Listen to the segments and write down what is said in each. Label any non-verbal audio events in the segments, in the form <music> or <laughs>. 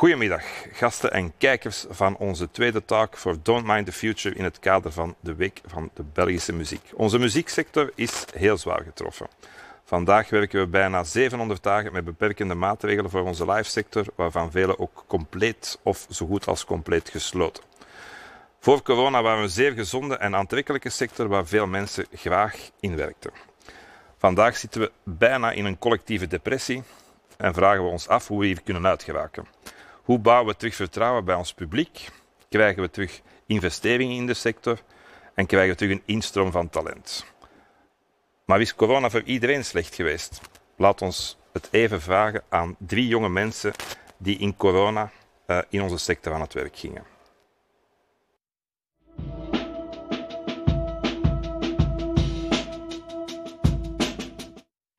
Goedemiddag, gasten en kijkers van onze tweede talk voor Don't Mind the Future in het kader van de Week van de Belgische Muziek. Onze muzieksector is heel zwaar getroffen. Vandaag werken we bijna 700 dagen met beperkende maatregelen voor onze live sector, waarvan vele ook compleet of zo goed als compleet gesloten. Voor corona waren we een zeer gezonde en aantrekkelijke sector waar veel mensen graag in werkten. Vandaag zitten we bijna in een collectieve depressie en vragen we ons af hoe we hier kunnen uitgeraken. Hoe bouwen we terug vertrouwen bij ons publiek? Krijgen we terug investeringen in de sector? En krijgen we terug een instroom van talent? Maar is corona voor iedereen slecht geweest? Laat ons het even vragen aan drie jonge mensen die in corona uh, in onze sector aan het werk gingen.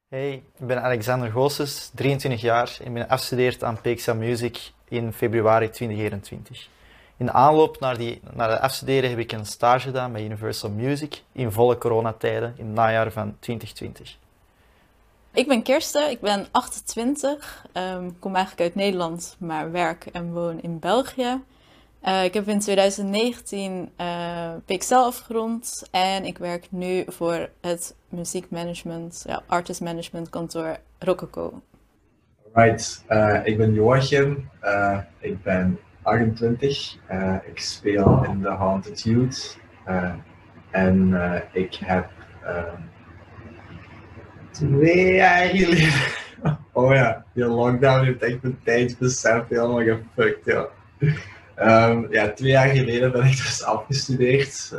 Hey, ik ben Alexander Goossens, 23 jaar en ben afgestudeerd aan PXA Music in februari 2021. In de aanloop naar, die, naar het afstuderen heb ik een stage gedaan bij Universal Music in volle coronatijden in het najaar van 2020. Ik ben Kirsten, ik ben 28, um, ehm, kom eigenlijk uit Nederland, maar werk en woon in België. Uh, ik heb in 2019 uh, PXL afgerond en ik werk nu voor het muziekmanagement, ja, management kantoor Rococo. Right, uh, ik ben Joachim, uh, ik ben 28, uh, ik speel in The Haunted Youth en ik heb twee jaar geleden, <laughs> oh ja, die lockdown heeft echt mijn tijdsbesef helemaal gefuckt, ja. Um, ja, twee jaar geleden ben ik dus afgestudeerd.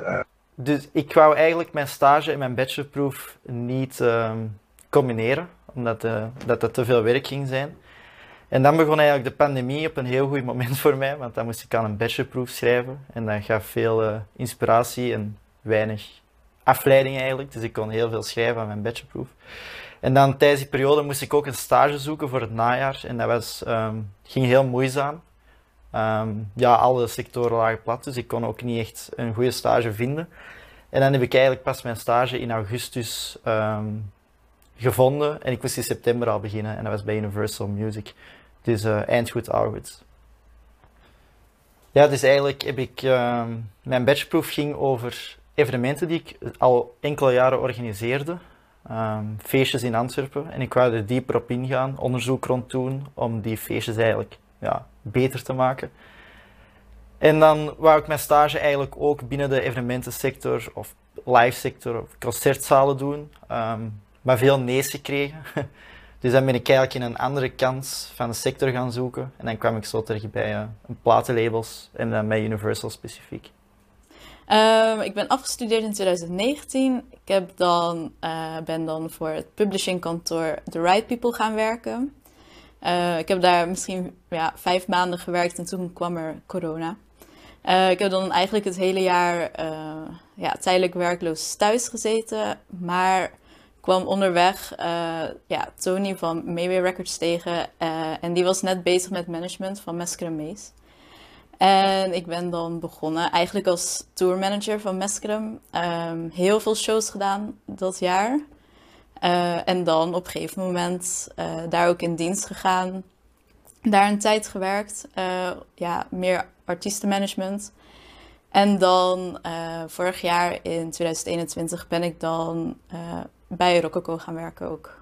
Dus ik wou eigenlijk mijn stage en mijn bachelorproef niet um, combineren omdat uh, dat, te veel werk ging zijn. En dan begon eigenlijk de pandemie op een heel goed moment voor mij, want dan moest ik aan een bachelorproef schrijven. En dat gaf veel uh, inspiratie en weinig afleiding eigenlijk. Dus ik kon heel veel schrijven aan mijn bachelorproef. En dan tijdens die periode moest ik ook een stage zoeken voor het najaar. En dat was, um, ging heel moeizaam. Um, ja, alle sectoren lagen plat, dus ik kon ook niet echt een goede stage vinden. En dan heb ik eigenlijk pas mijn stage in augustus um, gevonden en ik moest in september al beginnen en dat was bij Universal Music. Dus uh, eind goed, goed. Ja, dus eigenlijk heb ik, uh, mijn bachelorproef ging over evenementen die ik al enkele jaren organiseerde. Um, feestjes in Antwerpen en ik wou er dieper op ingaan, onderzoek rond doen om die feestjes eigenlijk ja, beter te maken. En dan wou ik mijn stage eigenlijk ook binnen de evenementensector of live sector of concertzalen doen. Um, maar veel nee's gekregen. <laughs> Dus dan ben ik eigenlijk in een andere kant van de sector gaan zoeken. En dan kwam ik zo terecht bij uh, platenlabels en dan bij Universal specifiek. Um, ik ben afgestudeerd in 2019. Ik heb dan, uh, ben dan voor het publishingkantoor The Right People gaan werken. Uh, ik heb daar misschien ja, vijf maanden gewerkt en toen kwam er corona. ik heb dan eigenlijk het hele jaar ja, tijdelijk werkloos thuis gezeten. Maar kwam onderweg uh, ja, Tony van Mayway Records tegen. Uh, en die was net bezig met management van Mescrum En ik ben dan begonnen eigenlijk als tourmanager van Mescrum. Um, heel veel shows gedaan dat jaar. Uh, en dan op een gegeven moment daar ook in dienst gegaan. Daar een tijd gewerkt. ja, meer artiestenmanagement. En dan vorig jaar in 2021 ben ik dan bij Rococo gaan werken ook.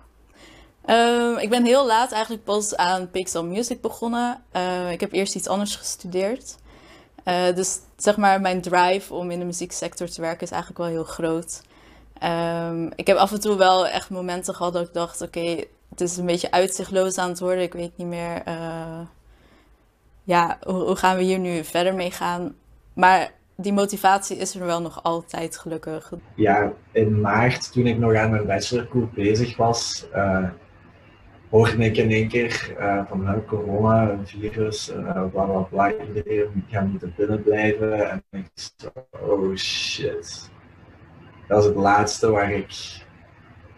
Uh, ik ben heel laat eigenlijk pas aan Pixel Music begonnen. Uh, ik heb eerst iets anders gestudeerd. Uh, dus zeg maar, mijn drive om in de muzieksector te werken is eigenlijk wel heel groot. Um, ik heb af en toe wel echt momenten gehad dat ik dacht: oké, het is een beetje uitzichtloos aan het worden. Ik weet niet meer. Uh, ja, hoe, hoe, gaan we hier nu verder mee gaan? Maar die motivatie is er wel nog altijd, gelukkig. Ja, in maart, toen ik nog aan mijn bachelorkoep bezig was, uh, hoorde ik in één keer uh, van uh, corona, een virus, uh, bla bla bla, iedereen gaat moeten binnen blijven. En ik dacht, oh shit. Dat is het laatste waar ik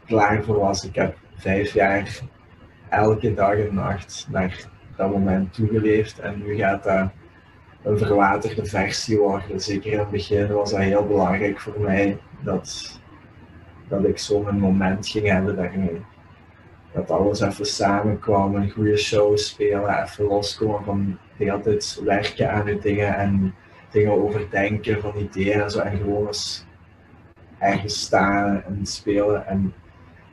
klaar voor was. Ik heb vijf jaar elke dag en nacht naar dat moment toegeleefd en nu gaat dat een verwaterde versie worden. Zeker in het begin was dat heel belangrijk voor mij dat, dat ik zo'n moment ging hebben daarmee. Dat alles even samenkwam, een goede show spelen, even loskomen van de altijd werken aan je dingen en dingen overdenken van ideeën en zo. En gewoon eens ergens staan en spelen. En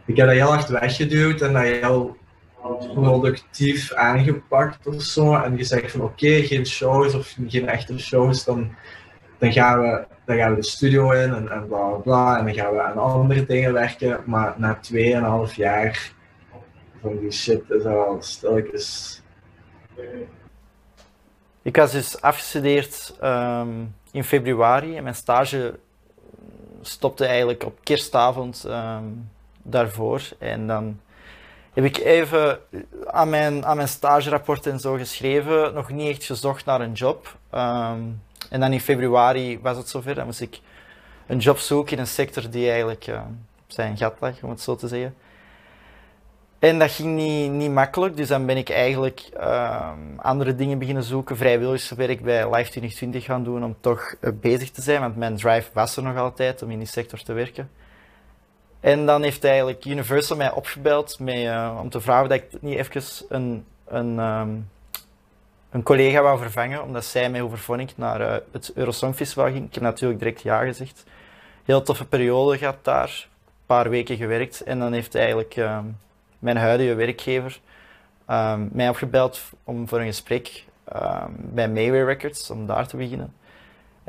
ik heb dat heel hard weggeduwd en dat heel productief aangepakt of zo. En gezegd van oké, geen shows of geen echte shows, dan, dan, gaan, we, dan gaan we de studio in en, en bla bla. En dan gaan we aan andere dingen werken. Maar na 2,5 jaar van die shit is al stilletjes. Ik was dus afgestudeerd um, in februari en mijn stage stopte eigenlijk op kerstavond um, daarvoor. En dan heb ik even aan mijn, aan mijn stagerapport en zo geschreven, nog niet echt gezocht naar een job. Um, en dan in februari was het zover, dan moest ik een job zoeken in een sector die eigenlijk op zijn gat lag, om het zo te zeggen. En dat ging niet, niet makkelijk, dus dan ben ik eigenlijk uh, andere dingen beginnen zoeken, vrijwilligerswerk bij Life 2020 gaan doen om toch uh, bezig te zijn, want mijn drive was er nog altijd om in die sector te werken. En dan heeft eigenlijk Universal mij opgebeld uh, om te vragen dat ik niet even een, een, um, een collega wou vervangen, omdat zij mij overvond naar uh, het Eurosong Festival ging. Ik heb natuurlijk direct ja gezegd. Heel toffe periode gehad daar, een paar weken gewerkt en dan heeft eigenlijk um, mijn huidige werkgever um, mij opgebeld om voor een gesprek bij Mayway Records, om daar te beginnen.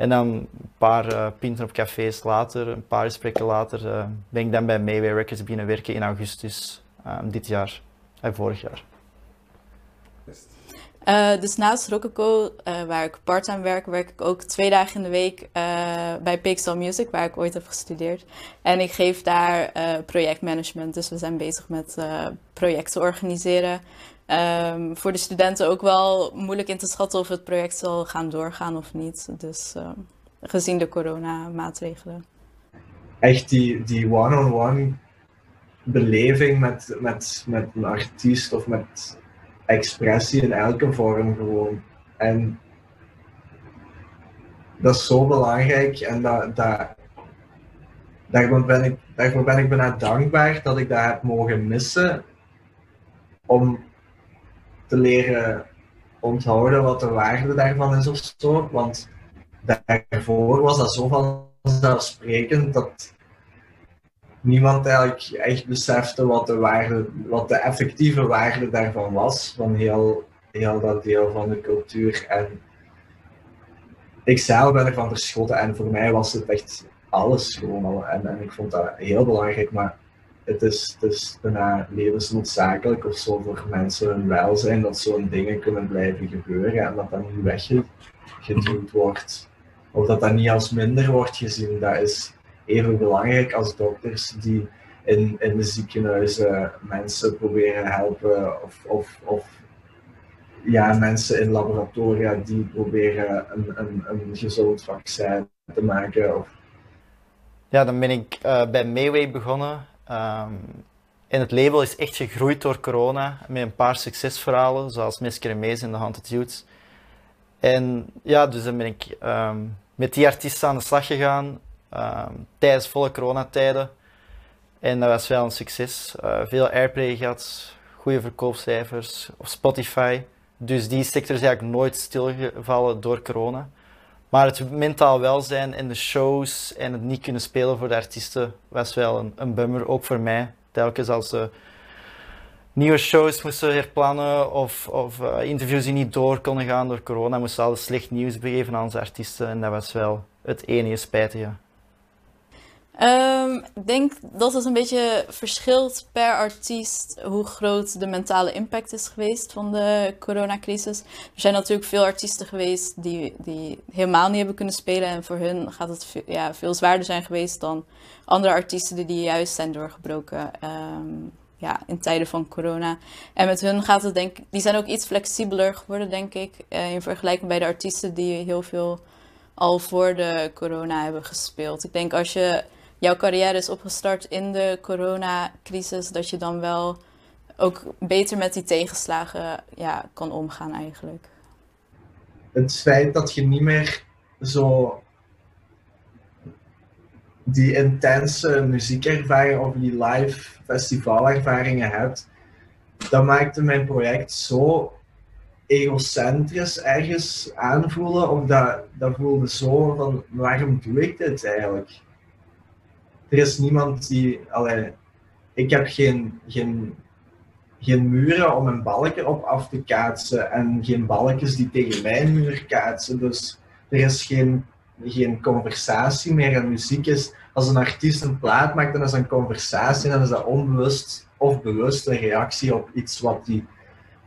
En dan een paar uh, pinten op cafés later, een paar gesprekken later, uh, ben ik dan bij Mayway Records beginnen werken in augustus um, dit jaar en vorig jaar. Uh, dus naast Rococo, waar ik part-time werk, werk ik ook twee dagen in de week bij Pixel Music, waar ik ooit heb gestudeerd. En ik geef daar projectmanagement, dus we zijn bezig met projecten organiseren. Um, voor de studenten ook wel moeilijk in te schatten of het project zal gaan doorgaan of niet. Dus uh, gezien de coronamaatregelen. Echt die, die one-on-one beleving met, met, met een artiest of met expressie in elke vorm gewoon. En dat is zo belangrijk en dat, dat, daarvoor, ben ik, daarvoor ben ik bijna dankbaar dat ik dat heb mogen missen. Om te leren onthouden wat de waarde daarvan is of zo. Want daarvoor was dat zo vanzelfsprekend dat niemand eigenlijk echt besefte wat de, waarde, wat de effectieve waarde daarvan was, van heel, heel dat deel van de cultuur. En ik zelf ben ervan verschoten en voor mij was het echt alles gewoon al. En, en ik vond dat heel belangrijk, maar het is, het is bijna levensnoodzakelijk of zo voor mensen hun welzijn dat zo'n dingen kunnen blijven gebeuren en dat dat niet weggeduwd wordt. Of dat dat niet als minder wordt gezien. Dat is even belangrijk als dokters die in, in de ziekenhuizen mensen proberen helpen of, of, of ja, mensen in laboratoria die proberen een, een, een gezond vaccin te maken. Of... Ja, dan ben ik uh, bij Mayway begonnen En het label is echt gegroeid door corona met een paar succesverhalen, zoals Mesker Mees en The Haunted Youth. En ja, dus dan ben ik um, met die artiesten aan de slag gegaan um, tijdens volle coronatijden. En dat was wel een succes. Uh, veel airplay gehad, goede verkoopcijfers op Spotify. Dus die sector is eigenlijk nooit stilgevallen door corona. Maar het mentaal welzijn en de shows en het niet kunnen spelen voor de artiesten was wel een, een bummer, ook voor mij. Telkens als ze nieuwe shows moesten herplannen of, of uh, interviews die niet door konden gaan door corona, moesten ze slecht nieuws begeven aan onze artiesten. En dat was wel het enige spijtige. Um, ik denk dat het een beetje verschilt per artiest hoe groot de mentale impact is geweest van de coronacrisis. Er zijn natuurlijk veel artiesten geweest die, die helemaal niet hebben kunnen spelen. En voor hun gaat het veel, ja, veel zwaarder zijn geweest dan andere artiesten die, juist zijn doorgebroken um, ja, in tijden van corona. En met hun gaat het denk die zijn ook iets flexibeler geworden denk ik. Uh, in vergelijking bij de artiesten die heel veel al voor de corona hebben gespeeld. Ik denk als je jouw carrière is opgestart in de coronacrisis, dat je dan wel ook beter met die tegenslagen ja, kan omgaan eigenlijk. Het feit dat je niet meer zo die intense muziekervaring of die live festivalervaringen hebt, dat maakte mijn project zo egocentrisch ergens aanvoelen, of dat, dat voelde zo van waarom doe ik dit eigenlijk? Er is niemand die, allee, ik heb geen, geen, geen muren om een balken op af te kaatsen en geen balkjes die tegen mijn muur kaatsen. Dus er is geen, geen conversatie meer. En muziek is, als een artiest een plaat maakt, dan is dat een conversatie en dan is dat onbewust of bewust een reactie op iets wat die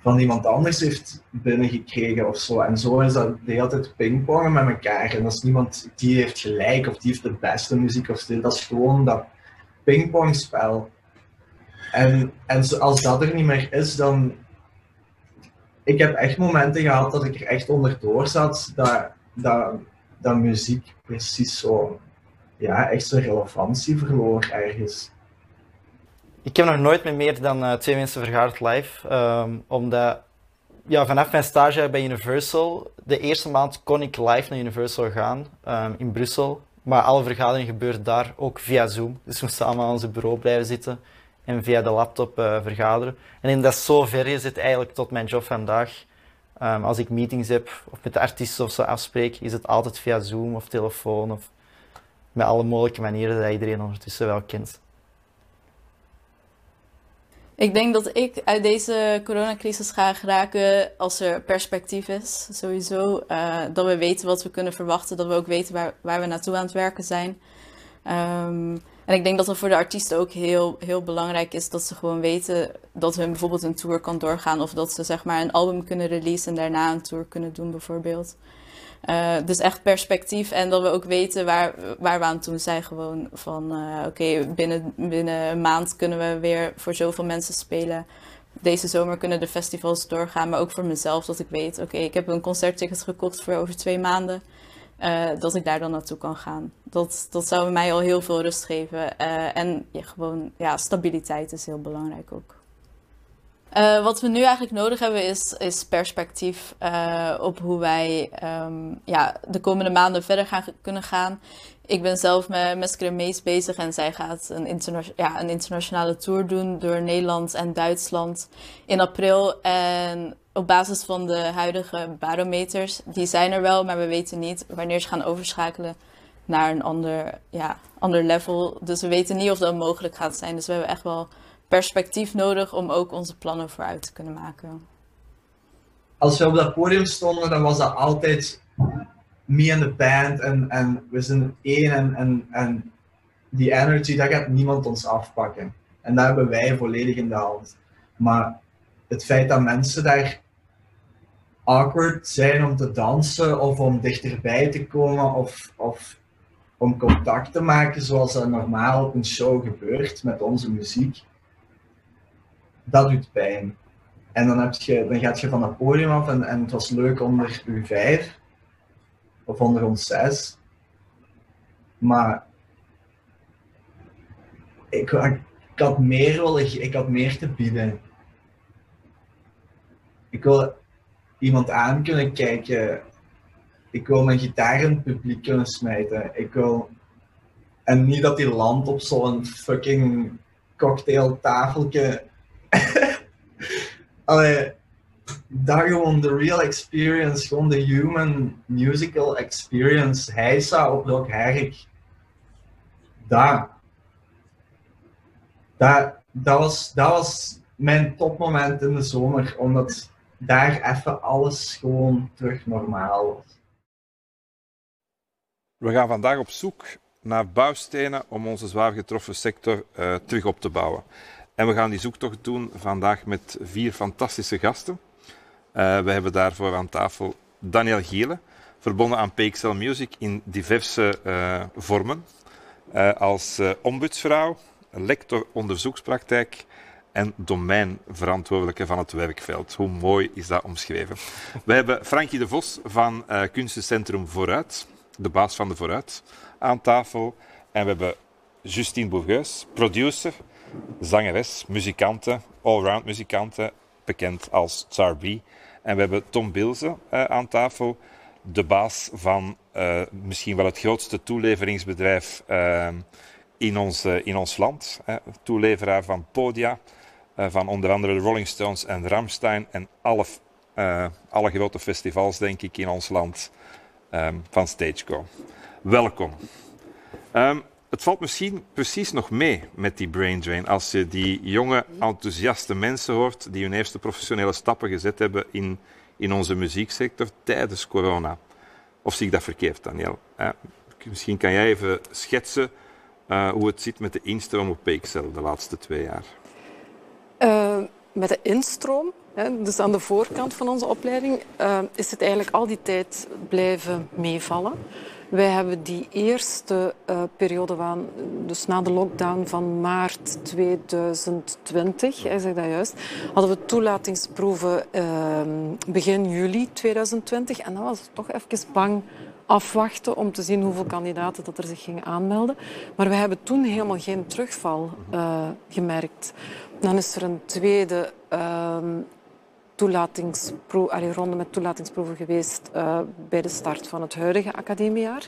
van iemand anders heeft binnengekregen of zo. En zo is dat de hele tijd pingpongen met elkaar. En als niemand die heeft gelijk of die heeft de beste muziek of zo, dat is gewoon dat pingpongspel. En, en als dat er niet meer is, dan. Ik heb echt momenten gehad dat ik er echt onderdoor zat, dat, dat, dat muziek precies zo. Ja, echt zijn relevantie verloor ergens. Ik heb nog nooit met meer dan uh, twee mensen vergaderd live. Um, omdat ja, vanaf mijn stage bij Universal, de eerste maand kon ik live naar Universal gaan um, in Brussel. Maar alle vergaderingen gebeurden daar ook via Zoom. Dus we moesten allemaal aan onze bureau blijven zitten en via de laptop uh, vergaderen. En in dat zo ver is het eigenlijk tot mijn job vandaag. Um, als ik meetings heb of met de artiesten of zo afspreek, is het altijd via Zoom of telefoon of met alle mogelijke manieren dat iedereen ondertussen wel kent. Ik denk dat ik uit deze coronacrisis ga geraken als er perspectief is. Sowieso uh, dat we weten wat we kunnen verwachten, dat we ook weten waar, waar we naartoe aan het werken zijn. Um, en ik denk dat het voor de artiesten ook heel, heel belangrijk is dat ze gewoon weten dat hun bijvoorbeeld een tour kan doorgaan. Of dat ze zeg maar een album kunnen releasen en daarna een tour kunnen doen bijvoorbeeld. Uh, dus echt perspectief en dat we ook weten waar, waar we aan toe zijn. Gewoon van uh, oké, binnen, binnen een maand kunnen we weer voor zoveel mensen spelen. Deze zomer kunnen de festivals doorgaan, maar ook voor mezelf dat ik weet, oké, ik heb een concertticket gekocht voor over twee maanden. Uh, dat ik daar dan naartoe kan gaan. Dat, dat zou mij al heel veel rust geven. en gewoon, ja, stabiliteit is heel belangrijk ook. Uh, wat we nu eigenlijk nodig hebben is, is perspectief uh, op hoe wij um, ja, de komende maanden verder gaan, kunnen gaan. Ik ben zelf met Mesker Mees bezig en zij gaat een, ja, een internationale tour doen door Nederland en Duitsland in april. En op basis van de huidige barometers, die zijn er wel, maar we weten niet wanneer ze gaan overschakelen naar een ander, ja, ander level. Dus we weten niet of dat mogelijk gaat zijn. Dus we hebben echt wel perspectief nodig om ook onze plannen vooruit te kunnen maken. Als we op dat podium stonden, dan was dat altijd me en de band en, en we zijn één en, en, en die energy, dat gaat niemand ons afpakken. En dat hebben wij volledig in de hand. Maar het feit dat mensen daar awkward zijn om te dansen of om dichterbij te komen of, of om contact te maken zoals dat normaal op een show gebeurt met onze muziek, dat doet pijn. En dan, heb je, dan gaat je van het podium af en, en het was leuk onder u vijf of onder ons zes. Maar ik, ik, had meer willen, ik had meer te bieden. Ik wil iemand aan kunnen kijken. Ik wil mijn gitaar in het publiek kunnen smijten. Ik wil... En niet dat die land op zo'n fucking cocktailtafeltje <laughs> Allee, dat gewoon de real experience, gewoon de human musical experience. Hij zou op Rock Herk. Dat. Dat, dat, was, dat was mijn topmoment in de zomer, omdat daar even alles gewoon terug normaal was. We gaan vandaag op zoek naar bouwstenen om onze zwaar getroffen sector uh, terug op te bouwen. En we gaan die zoektocht doen vandaag met vier fantastische gasten. Uh, we hebben daarvoor aan tafel Daniel Giele, verbonden aan PXL Music in diverse uh, vormen. Uh, als ombudsvrouw, lector onderzoekspraktijk en domeinverantwoordelijke van het werkveld. Hoe mooi is dat omschreven? We hebben Frankie de Vos van Kunstencentrum Vooruit, de baas van de Vooruit, aan tafel. En we hebben Justine Bourgeus, producer, zangeres, muzikante, allround muzikante, bekend als Tsar. En we hebben Tom Bilze uh, aan tafel, de baas van uh, misschien wel het grootste toeleveringsbedrijf uh, in, ons, in ons land. toeleveraar van podia, van onder andere de Rolling Stones en Ramstein en alle alle grote festivals, denk ik, in ons land um, van Stageco. Welkom. Um, het valt misschien precies nog mee met die brain drain als je die jonge, enthousiaste mensen hoort die hun eerste professionele stappen gezet hebben in, in onze muzieksector tijdens corona. Of zie ik dat verkeerd, Daniel? Uh, misschien kan jij even schetsen uh, hoe het zit met de instroom op PXL de laatste twee jaar. Uh, met de instroom, dus aan de voorkant van onze opleiding, uh, is het eigenlijk al die tijd blijven meevallen. Wij hebben die eerste uh, periode van, dus na de lockdown van maart 2020, hij zegt dat juist, hadden we toelatingsproeven uh, begin juli 2020. En dan was het toch even bang afwachten om te zien hoeveel kandidaten dat er zich gingen aanmelden. Maar we hebben toen helemaal geen terugval uh, gemerkt. Dan is er een tweede uh, ronde met toelatingsproeven geweest uh, bij de start van het huidige academiejaar.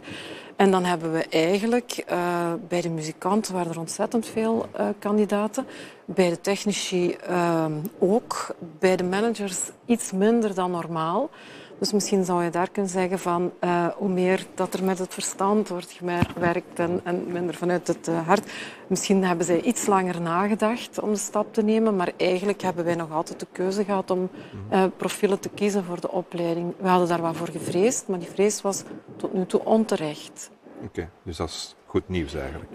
En dan hebben we eigenlijk uh, bij de muzikanten waren er ontzettend veel uh, kandidaten. Bij de technici ehm, ook. Bij de managers iets minder dan normaal. Dus misschien zou je daar kunnen zeggen van uh, hoe meer dat er met het verstand wordt gewerkt en, en minder vanuit het uh, hart. Misschien hebben zij iets langer nagedacht om de stap te nemen, maar eigenlijk hebben wij nog altijd de keuze gehad om uh, profielen te kiezen voor de opleiding. We hadden daar wat voor gevreesd, maar die vrees was tot nu toe onterecht. Oké, okay, dus dat is goed nieuws eigenlijk.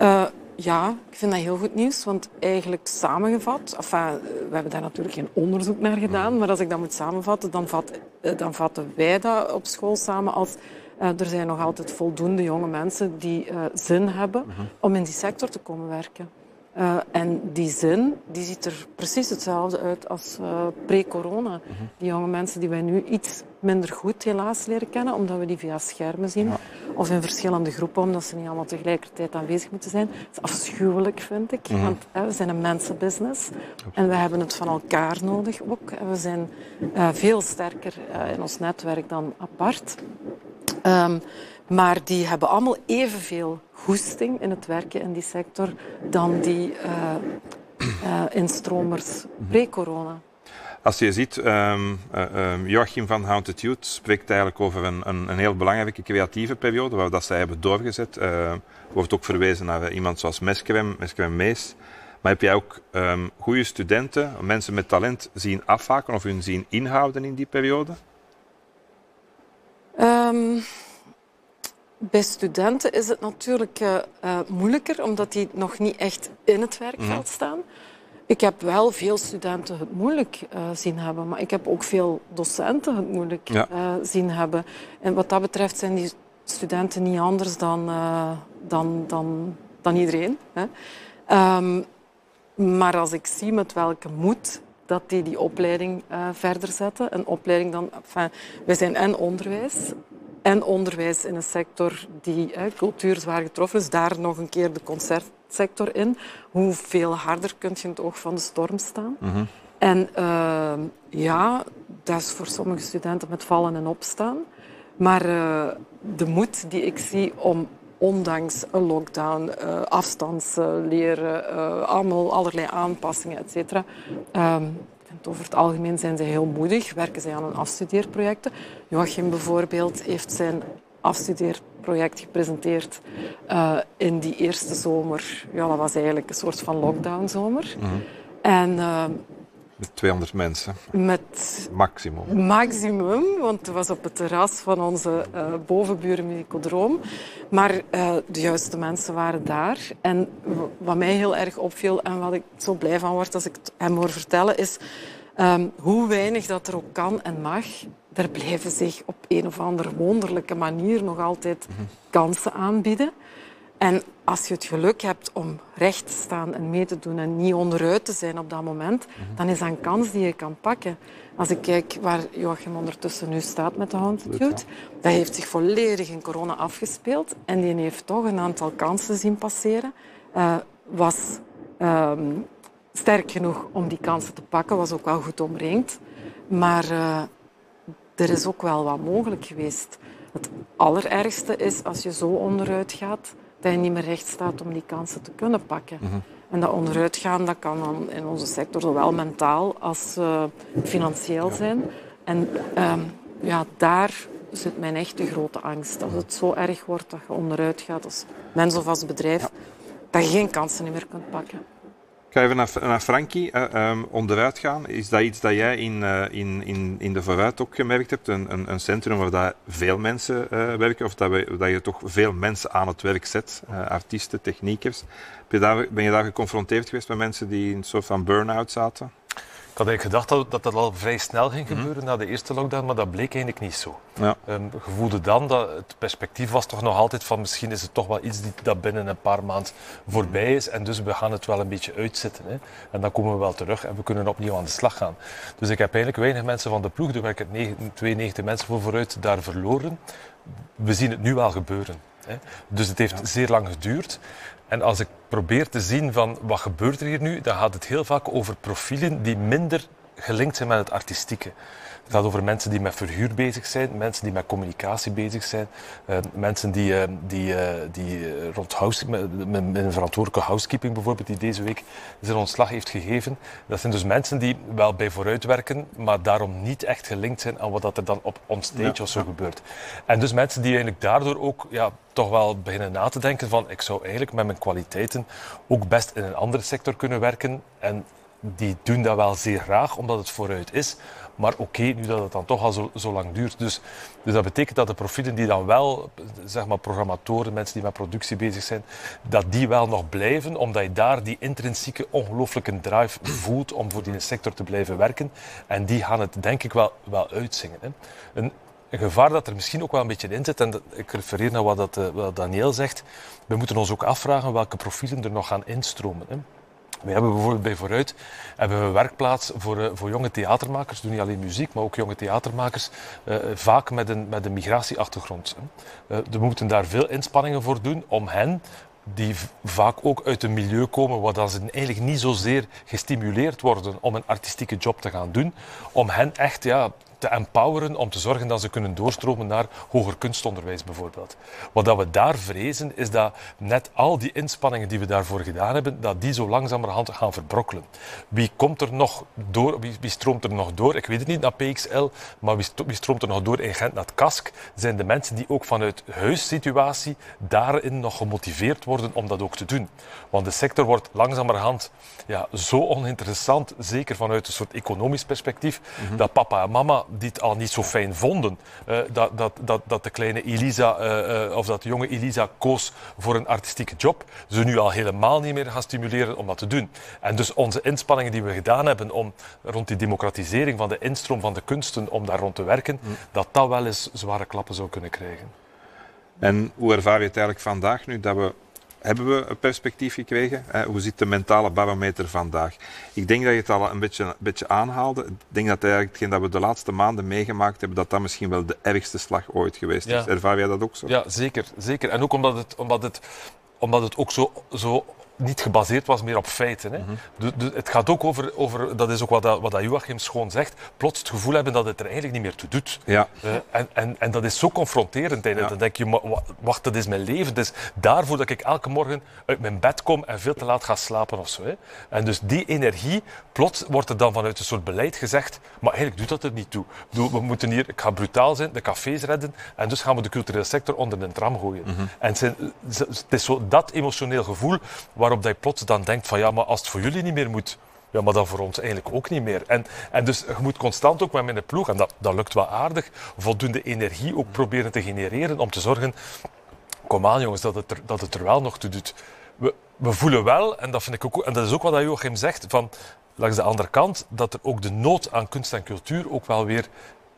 Ja, ik vind dat heel goed nieuws, want eigenlijk samengevat, enfin, we hebben daar natuurlijk geen onderzoek naar gedaan, maar als ik dat moet samenvatten, dan, vat, dan vatten wij dat op school samen als uh, er zijn nog altijd voldoende jonge mensen die uh, zin hebben om in die sector te komen werken. Uh, en die zin die ziet er precies hetzelfde uit als uh, pre-corona. Uh -huh. Die jonge mensen die wij nu iets minder goed helaas leren kennen, omdat we die via schermen zien. Ja. Of in verschillende groepen, omdat ze niet allemaal tegelijkertijd aanwezig moeten zijn. Dat is afschuwelijk, vind ik. -huh. Want we zijn een mensenbusiness. En we hebben het van elkaar nodig ook. En we zijn veel sterker in ons netwerk dan apart. Um, maar die hebben allemaal evenveel goesting in het werken in die sector dan die uh, instromers pre-corona. Als je ziet, um, uh, Joachim van Haunted Youth spreekt eigenlijk over een, een, een, heel belangrijke creatieve periode, waar dat zij hebben doorgezet. Uh, wordt ook verwezen naar iemand zoals Meskrem, Meskrem Mees. Maar heb jij ook um, goede studenten, mensen met talent, zien afhaken of hun zien inhouden in die periode? Um, bij studenten is het natuurlijk uh, uh, moeilijker, omdat die nog niet echt in het werkveld mm. staan. Ik heb wel veel studenten het moeilijk uh, zien hebben, maar ik heb ook veel docenten het moeilijk ja. zien hebben. En wat dat betreft zijn die studenten niet anders dan, dan, dan, dan iedereen. Hè. Um, maar als ik zie met welke moed dat die die opleiding verder zetten, een opleiding dan... Enfin, wij zijn en onderwijs, en onderwijs in een sector die hè, cultuur zwaar getroffen is. Daar nog een keer de concertsector in. Hoeveel harder kun je in het oog van de storm staan? Mm -hmm. En uh, ja, dat is voor sommige studenten met vallen en opstaan. Maar uh, de moed die ik zie om ondanks een lockdown, uh, afstandsleren, allemaal allerlei aanpassingen, et cetera, um, over het algemeen zijn ze heel moedig, werken zij aan een afstudeerprojecten. Joachim bijvoorbeeld heeft zijn afstudeerproject gepresenteerd uh, in die eerste zomer. Ja, dat was eigenlijk een soort van lockdownzomer. Mm -hmm. En... Met 200 mensen. Met maximum. Maximum, want het was op het terras van onze uh, bovenburen Musicodroom. Maar uh, de juiste mensen waren daar. En wat mij heel erg opviel en wat ik zo blij van word als ik het hem hoor vertellen, is um, hoe weinig dat er ook kan en mag. Er blijven zich op een of andere wonderlijke manier nog altijd -hmm. kansen aanbieden. En als je het geluk hebt om recht te staan en mee te doen en niet onderuit te zijn op dat moment, mm-hmm. dan is dat een kans die je kan pakken. Als ik kijk waar Joachim ondertussen nu staat met de Youth, dat heeft zich volledig in corona afgespeeld en die heeft toch een aantal kansen zien passeren. Uh, was um, sterk genoeg om die kansen te pakken, was ook wel goed omringd. Maar uh, er is ook wel wat mogelijk geweest. Het allerergste is als je zo onderuit gaat, dat je niet meer recht staat om die kansen te kunnen pakken. Mm -hmm. En dat onderuitgaan dat kan dan in onze sector zowel mentaal als uh, financieel ja. zijn. En ehm, ja, daar zit mijn echte grote angst. Als het zo erg wordt dat je onderuit gaat als mens of als bedrijf, dat je geen kansen meer kunt pakken. Ik ga even naar, Frankie. Uh, onderuit gaan. Is dat iets dat jij in, uh, in, in, in de vooruit ook gemerkt hebt? Een, een, een centrum waar dat veel mensen uh, werken, of dat, we, dat je toch veel mensen aan het werk zet, artiesten, techniekers. Heb je daar, ben je daar geconfronteerd geweest met mensen die in een soort van burn-out zaten? Ik had eigenlijk gedacht dat, dat al vrij snel ging mhm. gebeuren na de eerste lockdown, maar dat bleek eigenlijk niet zo. Ja. Um, voelde dan dat het perspectief was toch nog altijd van misschien is het toch wel iets die, dat binnen een paar maanden voorbij is en dus we gaan het wel een beetje uitzetten. Hè. En dan komen we wel terug en we kunnen opnieuw aan de slag gaan. Dus ik heb eigenlijk weinig mensen van de ploeg, er werken 92 mensen voor vooruit, daar verloren. We zien het nu wel gebeuren. Hè. Dus het heeft zeer lang geduurd. En als ik probeer te zien van wat gebeurt er hier nu, dan gaat het heel vaak over profielen die minder gelinkt zijn met het artistieke. Het gaat over mensen die met verhuur bezig zijn, mensen die met communicatie bezig zijn, uh, mensen die, uh, die, uh, die rond house, met, met, een verantwoordelijke housekeeping bijvoorbeeld, die deze week zijn ontslag heeft gegeven. Dat zijn dus mensen die wel bij vooruit werken, maar daarom niet echt gelinkt zijn aan wat er dan op onstage ja. of zo gebeurt. En dus mensen die eigenlijk daardoor ook ja, toch wel beginnen na te denken van ik zou eigenlijk met mijn kwaliteiten ook best in een andere sector kunnen werken. En die doen dat wel zeer graag, omdat het vooruit is. Maar oké, nu dat het dan toch al zo, zo, lang duurt. Dus, dus dat betekent dat de profielen die dan wel, zeg maar programmatoren, mensen die met productie bezig zijn, dat die wel nog blijven, omdat je daar die intrinsieke ongelooflijke drive voelt om voor die sector te blijven werken. En die gaan het denk ik wel, wel uitzingen. Hè. Een, gevaar dat er misschien ook wel een beetje in zit, en ik refereer naar wat, dat, eh, Daniel zegt, we moeten ons ook afvragen welke profielen er nog gaan instromen. Hè. We hebben bijvoorbeeld bij Vooruit hebben we werkplaats voor, uh, voor jonge theatermakers, doen niet alleen muziek, maar ook jonge theatermakers, uh, vaak met een, met een migratieachtergrond. Uh, we moeten daar veel inspanningen voor doen om hen die vaak ook uit een milieu komen waar ze eigenlijk niet zozeer gestimuleerd worden om een artistieke job te gaan doen, om hen echt ja, te empoweren om te zorgen dat ze kunnen doorstromen naar hoger kunstonderwijs bijvoorbeeld. Wat dat we daar vrezen is dat net al die inspanningen die we daarvoor gedaan hebben, dat die zo langzamerhand gaan verbrokkelen. Wie komt er nog door, wie, wie stroomt er nog door? Ik weet het niet naar PXL, maar wie, wie stroomt er nog door in Gent naar het KASK? Zijn de mensen die ook vanuit huissituatie daarin nog gemotiveerd worden om dat ook te doen. Want de sector wordt langzamerhand ja, zo oninteressant, zeker vanuit een soort economisch perspectief, mhm. dat papa en mama die het al niet zo fijn vonden. Uh, dat, dat, dat, dat de kleine Elisa, uh, uh, of dat de jonge Elisa koos voor een artistieke job, ze nu al helemaal niet meer gaan stimuleren om dat te doen. En dus onze inspanningen die we gedaan hebben om rond die democratisering van de instroom van de kunsten, om daar rond te werken, mm. dat dat wel eens zware klappen zou kunnen krijgen. En hoe ervaar je het eigenlijk vandaag nu dat we hebben we een perspectief gekregen? Hoe zit de mentale barometer vandaag? Ik denk dat je het al een beetje, een beetje aanhaalde. Ik denk dat eigenlijk hetgeen dat we de laatste maanden meegemaakt hebben, dat dat misschien wel de ergste slag ooit geweest is. Ervaar jij dat ook zo? Ja, zeker. zeker. En ook omdat het, omdat het, omdat het ook zo, zo niet gebaseerd was meer op feiten. Hè. Mhm. het gaat ook over, over, dat is ook wat, dat, wat dat Joachim Schoon zegt, plots het gevoel hebben dat het er eigenlijk niet meer toe doet. Ja. Uh, en, en, en dat is zo confronterend. Ja. Dan denk je, wacht, dat is mijn leven. Is daarvoor dat ik elke morgen uit mijn bed kom en veel te laat ga slapen of zo. Hè. En dus die energie, plots wordt er dan vanuit een soort beleid gezegd, maar eigenlijk doet dat er niet toe. We moeten hier, ik ga brutaal zijn, de cafés redden en dus gaan we de culturele sector onder de tram gooien. Mhm. En het is zo dat emotioneel gevoel waar waarop dat je plots dan denkt van ja, maar als het voor jullie niet meer moet, ja, maar dan voor ons eigenlijk ook niet meer. En, en dus je moet constant ook met mijn ploeg, en dat, dat lukt wel aardig, voldoende energie ook proberen te genereren om te zorgen, kom aan jongens, dat het er, dat het er wel nog toe doet. We, we voelen wel, en dat, vind ik ook, en dat is ook wat Joachim zegt, van langs de andere kant, dat er ook de nood aan kunst en cultuur ook wel weer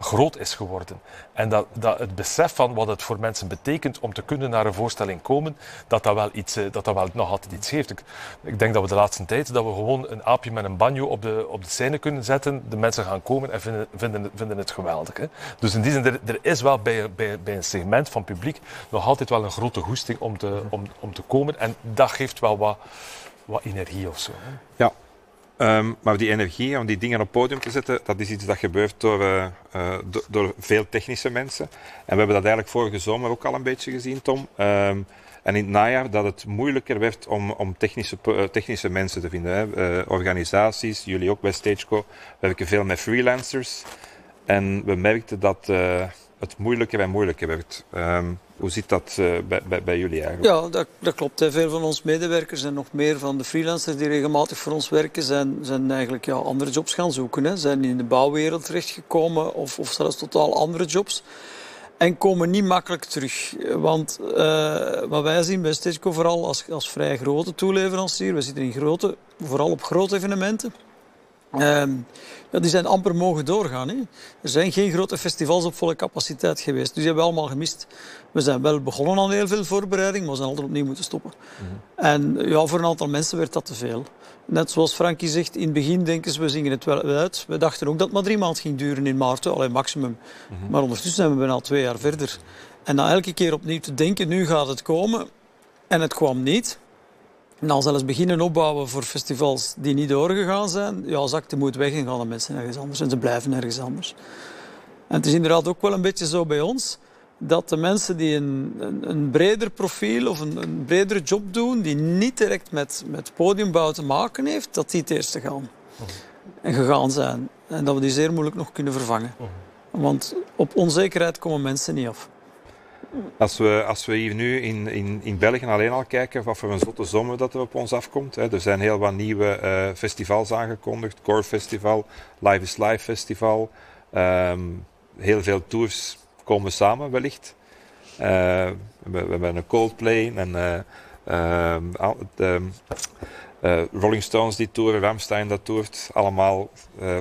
groot is geworden. En dat, dat het besef van wat het voor mensen betekent om te kunnen naar een voorstelling komen, dat dat wel, iets, eh, dat dat wel nog altijd iets geeft. Ik, ik denk dat we de laatste tijd dat we gewoon een aapje met een banjo op de, op de scène kunnen zetten. De mensen gaan komen en vinden, vinden, vinden het geweldig. Hè? Dus in die zin, er, er is wel bij, bij, een segment van publiek nog altijd wel een grote goesting om te, om, om te komen. En dat geeft wel wat, wat energie of zo. Ja, Um, maar die energie om die dingen op podium te zetten, dat is iets dat gebeurt door, uh, uh, door veel technische mensen. En we hebben dat eigenlijk vorige zomer ook al een beetje gezien, Tom. Um, en in het najaar dat het moeilijker werd om, om technische, uh, technische mensen te vinden. Hè. organisaties, jullie ook bij Stageco, werken veel met freelancers. En we merkten dat het moeilijker en moeilijker werd. Ehm, hoe zit dat bij, bij, bij, jullie eigenlijk? Ja, dat, dat klopt. Veel van onze medewerkers en nog meer van de freelancers die regelmatig voor ons werken, zijn, zijn eigenlijk ja, andere jobs gaan zoeken. Hè. Zijn in de bouwwereld terechtgekomen of, of zelfs totaal andere jobs en komen niet makkelijk terug. Want uh, wat wij zien bij Stageco vooral als, als vrij grote toeleverancier, we zitten in grote, vooral op grote evenementen, ja, die zijn amper mogen doorgaan. Hè. Er zijn geen grote festivals op volle capaciteit geweest, dus die hebben we allemaal gemist. We zijn wel begonnen aan heel veel voorbereiding, maar we zijn altijd opnieuw moeten stoppen. Mhm. En ja, voor een aantal mensen werd dat te veel. Net zoals Frankie zegt, in het begin denken ze, we zingen het wel uit. We dachten ook dat het maar drie maanden ging duren in maart, alleen maximum. Mhm. Maar ondertussen zijn we bijna twee jaar verder. En dan elke keer opnieuw te denken, nu gaat het komen. En het kwam niet. En dan zelfs beginnen opbouwen voor festivals die niet doorgegaan zijn. Ja, zakte moet weg en gaan de mensen ergens anders. En ze blijven ergens anders. En het is inderdaad ook wel een beetje zo bij ons dat de mensen die een, een, een breder profiel of een, een bredere job doen, die niet direct met, met podiumbouw te maken heeft, dat die het eerste gaan. En gegaan zijn. En dat we die zeer moeilijk nog kunnen vervangen. Want op onzekerheid komen mensen niet af. Als we, als we hier nu in, in, in België alleen al kijken wat voor een zotte zomer dat er op ons afkomt. Hè. Er zijn heel wat nieuwe uh, festivals aangekondigd. Core Festival, Live is Live Festival. Um, heel veel tours komen samen wellicht. Uh, we, hebben een Coldplay en uh, uh, Rolling Stones die toeren, Ramstein dat toert. Allemaal,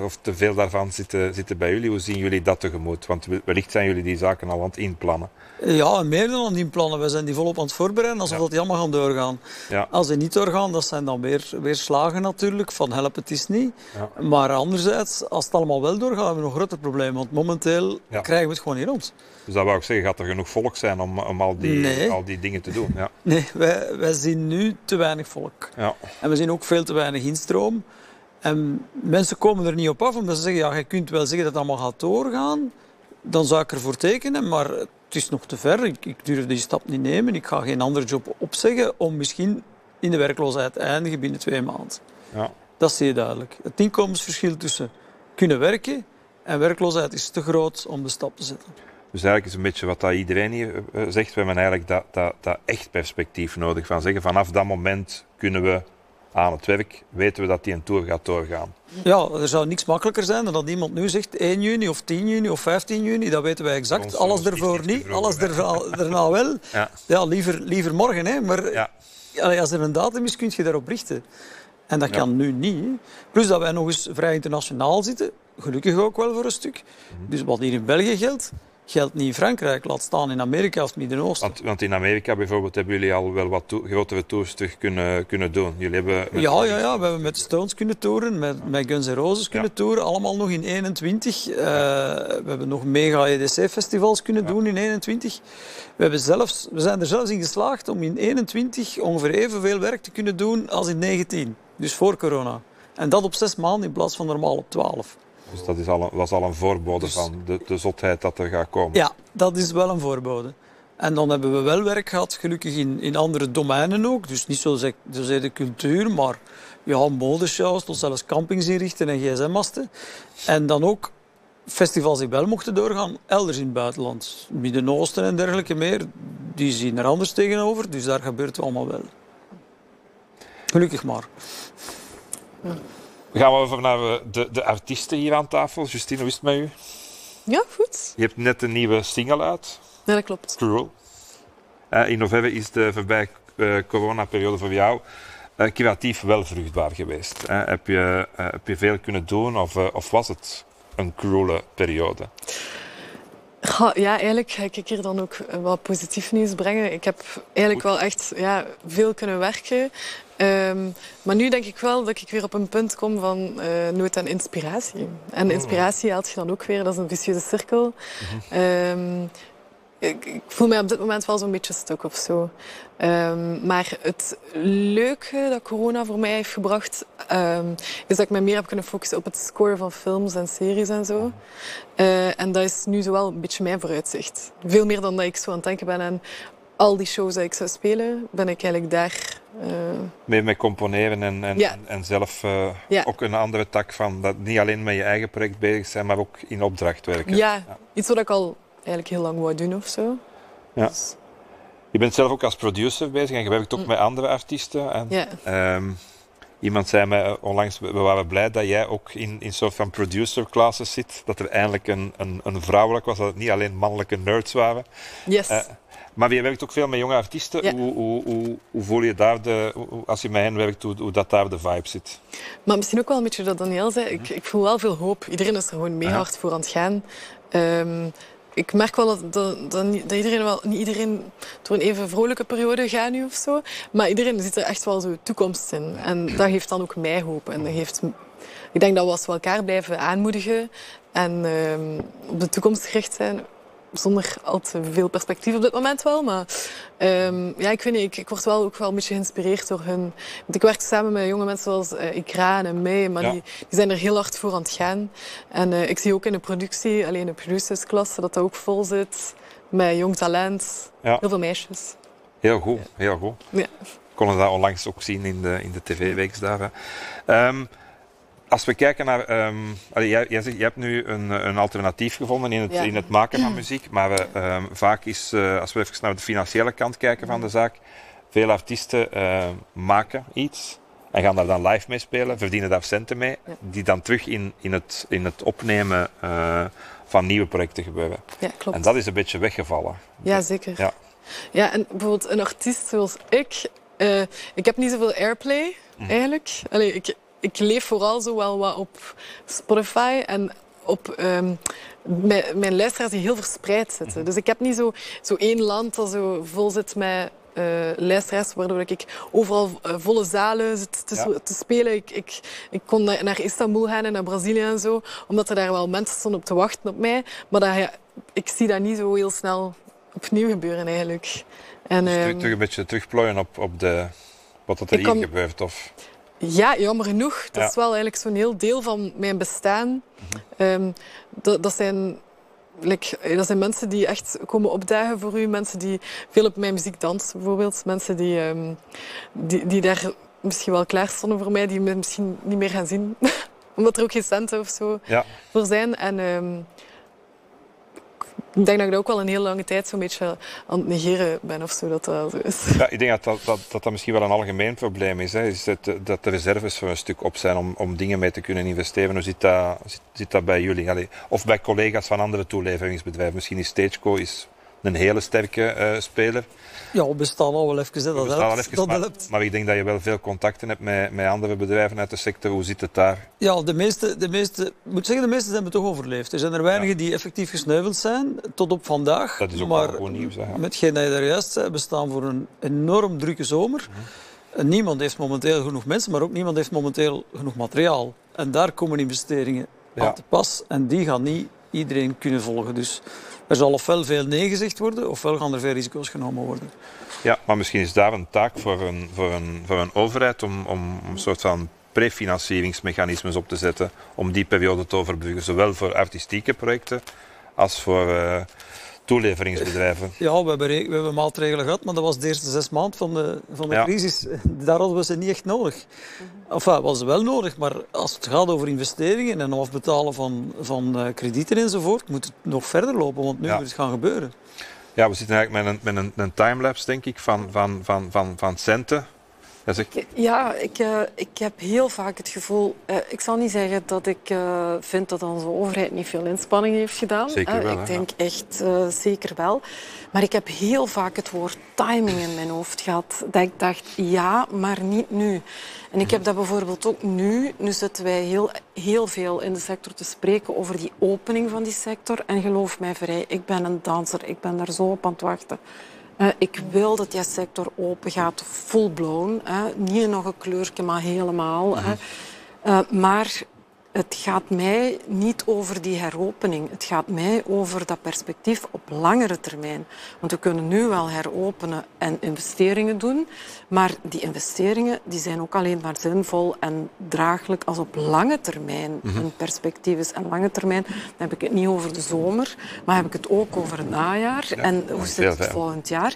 of te veel daarvan zitten, zitten bij jullie. Hoe zien jullie dat tegemoet? Want wellicht zijn jullie die zaken al aan het inplannen. Ja, meer dan aan het inplannen. We zijn die volop aan het voorbereiden alsof ja. die allemaal gaan doorgaan. Ja. Als die niet doorgaan, dat zijn dan weer, weer slagen natuurlijk. Van help, het is niet. Ja. Maar anderzijds, als het allemaal wel doorgaat, hebben we nog een groter probleem. Want momenteel krijgen we het gewoon niet rond. Dus dat wou ik zeggen, gaat er genoeg volk zijn om, om al, die, al die dingen te doen? Ja. Nee, wij, wij zien nu te weinig volk. Ja. En we zien ook veel te weinig instroom. En mensen komen er niet op af, omdat ze zeggen, ja, je kunt wel zeggen dat het allemaal gaat doorgaan. Dan zou ik ervoor tekenen, maar het is nog te ver. Ik, ik durf die stap niet nemen. Ik ga geen andere job opzeggen om misschien in de werkloosheid te eindigen binnen twee maanden. Ja. Dat zie je duidelijk. Het inkomensverschil tussen kunnen werken en werkloosheid is te groot om de stap te zetten. Dus eigenlijk is een beetje wat dat iedereen hier eh, zegt. We hebben eigenlijk dat, dat, dat echt perspectief nodig. Van zeggen, vanaf dat moment kunnen we aan het werk, weten we dat die een tour gaat doorgaan. Ja, er zou niks makkelijker zijn dan dat iemand nu zegt 1 juni of 10 juni of 15 juni. Dat weten wij exact. alles ervoor niet, alles erna wel. Ja. ja, liever, liever morgen. Hè. Maar ja. als er een datum is, kun je daarop richten. En dat kan nu niet. Plus dat wij nog eens vrij internationaal zitten. Gelukkig ook wel voor een stuk. Mhm. Dus wat hier in België geldt, geldt niet in Frankrijk, laat staan in Amerika of het Midden-Oosten. Want, want, in Amerika bijvoorbeeld hebben jullie al wel wat grotere tours terug kunnen, kunnen doen. Jullie hebben ja, ja, ja, we hebben met Stones kunnen toeren, met, met Guns N' Roses kunnen ja. toeren, allemaal nog in 21. Uh, we hebben nog mega EDC-festivals kunnen doen in 21. We, hebben zelfs, we zijn er zelfs in geslaagd om in 21 ongeveer evenveel werk te kunnen doen als in 19, dus voor corona. En dat op zes maanden in plaats van normaal op 12. Dus dat is al een, was al een voorbode dus- van de, de zotheid dat er gaat komen. Ja, dat is wel een voorbode. En dan hebben we wel werk gehad, gelukkig in, in andere domeinen ook. Dus niet zozeer, zozeer de cultuur, maar ja, modeshows tot zelfs campings inrichten en gsm-masten. En dan ook festivals die wel mochten doorgaan, elders in het buitenland. Midden-Oosten en dergelijke meer, die zien er anders tegenover. Dus daar gebeurt het allemaal wel. Gelukkig maar. We gaan over naar de, de artiesten hier aan tafel. Justine, hoe is het met u? Ja, goed. Je hebt net een nieuwe single uit. Ja, dat klopt. Cruel. Uh, in november is de voorbije uh, coronaperiode voor jou uh, creatief wel vruchtbaar geweest. heb, je, heb je veel kunnen doen of, of was het een cruele periode? Ja, eigenlijk ga ik hier dan ook wat positief nieuws brengen. Ik heb eigenlijk wel echt ja, veel kunnen werken. Um, maar nu denk ik wel dat ik weer op een punt kom van uh, nood aan inspiratie. En oh. inspiratie haalt je dan ook weer, dat is een vicieuze cirkel. Um, ik, ik, voel mij op dit moment wel zo'n beetje stuk of zo. Um, maar het leuke dat corona voor mij heeft gebracht, um, is dat ik me meer heb kunnen focussen op het scoren van films en series en zo. Uh, en dat is nu zo wel een beetje mijn vooruitzicht. Veel meer dan dat ik zo aan het denken ben aan al die shows die ik zou spelen, ben ik eigenlijk daar Mee met componeren en, en, en zelf ook een andere tak van dat niet alleen met je eigen project bezig zijn, maar ook in opdracht werken. Ja, iets wat ik al eigenlijk heel lang wou doen of zo. Ja. Dus- je bent zelf ook als producer bezig en je werkt ook mm. met andere artiesten. En, ja. Ehm, iemand zei mij onlangs, we waren blij dat jij ook in een soort van producer classes zit. Dat er eindelijk een, een, een vrouwelijk was, dat het niet alleen mannelijke nerds waren. Yes. Uh, maar je werkt ook veel met jonge artiesten. Hoe, hoe, hoe, hoe, voel je daar, de, als je met hen werkt, hoe, dat daar de vibe zit? Maar misschien ook wel een beetje dat Daniel zei. Ik, ik voel wel veel hoop. Iedereen is er gewoon mee hard voor aan het gaan. Um, ik merk wel dat, dat, dat, iedereen wel, niet iedereen door een even vrolijke periode gaat nu of zo. Maar iedereen ziet er echt wel zo toekomst in. En dat geeft dan ook mij hoop. En dat geeft, ik denk dat we als we elkaar blijven aanmoedigen en uh, op de toekomst gericht zijn, zonder al te veel perspectief op dit moment wel. Maar um, ja, ik weet niet, ik, ik, word wel ook wel een beetje geïnspireerd door hun. Want ik werk samen met jonge mensen zoals uh, Ikra en May, maar die, die zijn er heel hard voor aan het gaan. En uh, ik zie ook in de productie, alleen de producersklasse, dat dat ook vol zit. Met jong talent, ja. heel veel meisjes. Heel goed, heel goed. Ja. We konden dat onlangs ook zien in de, in de tv-weeksdagen. Um, als we kijken naar. Um, jij, jij, zegt, je hebt nu een, een alternatief gevonden in het, in het maken van muziek. Maar we, um, vaak is, uh, als we even naar de financiële kant kijken van de zaak. Veel artiesten uh, maken iets en gaan daar dan live mee spelen, verdienen daar centen mee, die dan terug in, in, het, in het opnemen uh, van nieuwe projecten gebeuren. Ja, klopt. En dat is een beetje weggevallen. Ja, zeker. Ja, ja en bijvoorbeeld een artiest zoals ik, ik heb niet zoveel airplay mm. eigenlijk. Allee, ik, ik leef vooral zo wel wat op Spotify en op um, mijn, mijn luisteraars die heel verspreid zitten. Mhm. Dus ik heb niet zo, zo één land dat zo vol zit met uh, luisteraars, waardoor ik overal uh, volle zalen zit te, ja. te, spelen. Ik, ik, ik kon naar Istanbul gaan en naar Brazilië en zo, omdat er daar wel mensen stonden op te wachten op mij. Maar dat, ja, ik zie dat niet zo heel snel opnieuw gebeuren eigenlijk. En, dus um, terug een beetje terugplooien op, op de, wat er hier gebeurt? Of? Ja, jammer genoeg. Dat is wel eigenlijk zo'n heel deel van mijn bestaan. Um, dat, dat, zijn, like, dat zijn mensen die echt komen opdagen voor u. Mensen die veel op mijn muziek dansen, bijvoorbeeld. Mensen die, um, die, die daar misschien wel klaar stonden voor mij, die me misschien niet meer gaan zien. <laughs> Omdat er ook geen centen of zo ja. voor zijn. En um, ik denk dat ik dat ook wel een hele lange tijd zo'n beetje aan het negeren ben of zo, dat dat is. <laughs> Ja, ik denk dat dat, dat, dat, misschien wel een algemeen probleem is. Hè. is dat, dat de reserves voor een stuk op zijn om, om dingen mee te kunnen investeren. Hoe zit dat, zit, dat bij jullie? Of bij collega's van andere toeleveringsbedrijven. Misschien is Stageco is een hele sterke uh, speler. Ja, we bestaan al wel even. Dat, helpt. Even, dat maar, helpt. maar, ik denk dat je wel veel contacten hebt met, met andere bedrijven uit de sector. Hoe zit het daar? Ja, de meeste, de meeste, moet zeggen, de meeste hebben toch overleefd. Er zijn er weinigen ja. die effectief gesneuveld zijn, tot op vandaag. Dat is ook maar gewoon nieuws. Hè, met geen dat je daar juist zei, we staan voor een enorm drukke zomer. Mm Niemand heeft momenteel genoeg mensen, maar ook niemand heeft momenteel genoeg materiaal. En daar komen investeringen ja. aan te pas. En die gaan niet iedereen kunnen volgen. Dus er zal ofwel veel nee gezegd worden, ofwel gaan er veel risico's genomen worden. Ja, maar misschien is daar een taak voor een, voor een, voor een overheid om, om een soort van prefinancieringsmechanismes op te zetten om die periode te overbruggen, zowel voor artistieke projecten als voor uh, toeleveringsbedrijven. Ja, we hebben, we hebben maatregelen gehad, maar dat was de eerste zes maanden van de, van de ja. crisis. Daar hadden we ze niet echt nodig. Enfin, was ze wel nodig, maar als het gaat over investeringen en afbetalen van, van uh, kredieten enzovoort, moet het nog verder lopen, want nu ja. moet het gaan gebeuren. Ja, we zitten eigenlijk met een, met een, een timelapse, denk ik, van, van, van, van, van centen ja, ja ik, uh, ik heb heel vaak het gevoel... Uh, ik zal niet zeggen dat ik uh, vind dat onze overheid niet veel inspanning heeft gedaan. Zeker wel, ik denk echt zeker wel. Maar ik heb heel vaak het woord timing in mijn hoofd gehad. Dat ik dacht, ja, maar niet nu. En ik heb dat bijvoorbeeld ook nu. Nu zitten wij heel, heel veel in de sector te spreken over die opening van die sector. En geloof mij vrij, ik ben een danser. Ik ben daar zo op aan het wachten. Uh, ik wil dat die sector open gaat, full blown. Hè. Niet nog een kleurtje, maar helemaal. Hè. Uh, maar het gaat mij niet over die heropening. Het gaat mij over dat perspectief op langere termijn. Want we kunnen nu wel heropenen en investeringen doen, maar die investeringen die zijn ook alleen maar zinvol en draaglijk als op lange termijn mhm. een perspectief is. En lange termijn dan heb ik het niet over de zomer, maar heb ik het ook over het najaar. en hoe zit het volgend jaar?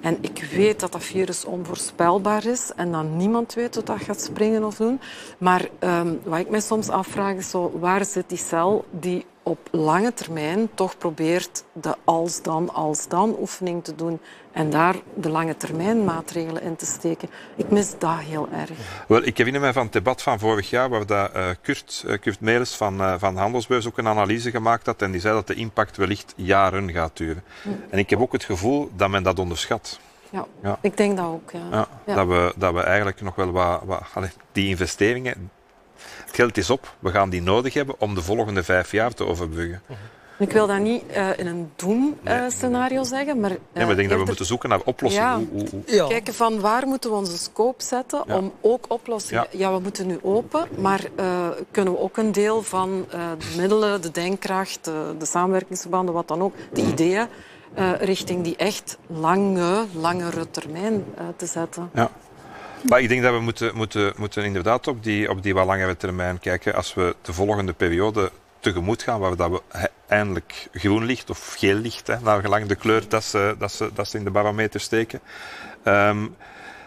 En ik weet dat dat virus onvoorspelbaar is en dat niemand weet wat dat gaat springen of doen. Maar um, wat ik mij soms afvraag is zo, waar zit die cel die op lange termijn toch probeert de als-dan, als-dan oefening te doen en daar de lange termijn maatregelen in te steken. Ik mis dat heel erg. Wel, ik herinner me van het debat van vorig jaar, waar dat, uh, Kurt, uh, Kurt van, uh, van Handelsbeurs ook een analyse gemaakt had en die zei dat de impact wellicht jaren gaat duren. Hm. En ik heb ook het gevoel dat men dat onderschat. Ja, ja. ik denk dat ook. Ja. ja, Dat, we, dat we eigenlijk nog wel wat... wat die investeringen, het geld is op, we gaan die nodig hebben om de volgende vijf jaar te overbruggen. Ik wil dat niet uh, in een doen-scenario uh, zeggen, maar... Uh, ja, maar ik denk dat we moeten zoeken naar oplossingen. Ja. Hoe, hoe, ja. Kijken van waar moeten we onze scope zetten ja. om ook oplossingen... Ja. we moeten nu open, maar kunnen we ook een deel van de middelen, de denkkracht, de samenwerkingsverbanden, wat dan ook, de ideeën, richting die echt lange, langere termijn te zetten. Ja. Maar ik denk dat we moeten, moeten, moeten inderdaad op die, op die wat langere termijn kijken als we de volgende periode tegemoet gaan, waar dat we eindelijk groen licht of geel licht, hè, naar gelang de kleur dat ze, dat ze, dat ze in de barometer steken. Um,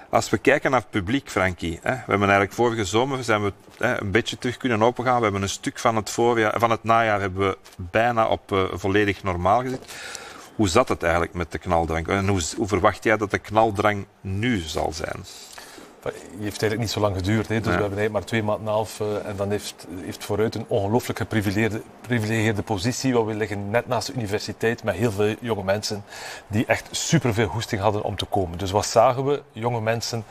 als we kijken naar het publiek, Frankie, hè, we hebben eigenlijk vorige zomer zijn we hè, een beetje terug kunnen opengaan. We hebben een stuk van het, voorjaar, van het najaar hebben we bijna op uh, volledig normaal gezet. Hoe zat het eigenlijk met de knaldrang? En hoe verwacht jij dat de knaldrang nu zal zijn? Heeft eigenlijk niet zo lang geduurd. Hè. Dus we hebben eigenlijk maar twee maanden en half. Uh, en dan heeft, heeft vooruit een ongelooflijk geprivilegeerde positie. Want we liggen net naast de universiteit met heel veel jonge mensen die echt superveel hoesting hadden om te komen. Dus wat zagen we? Jonge mensen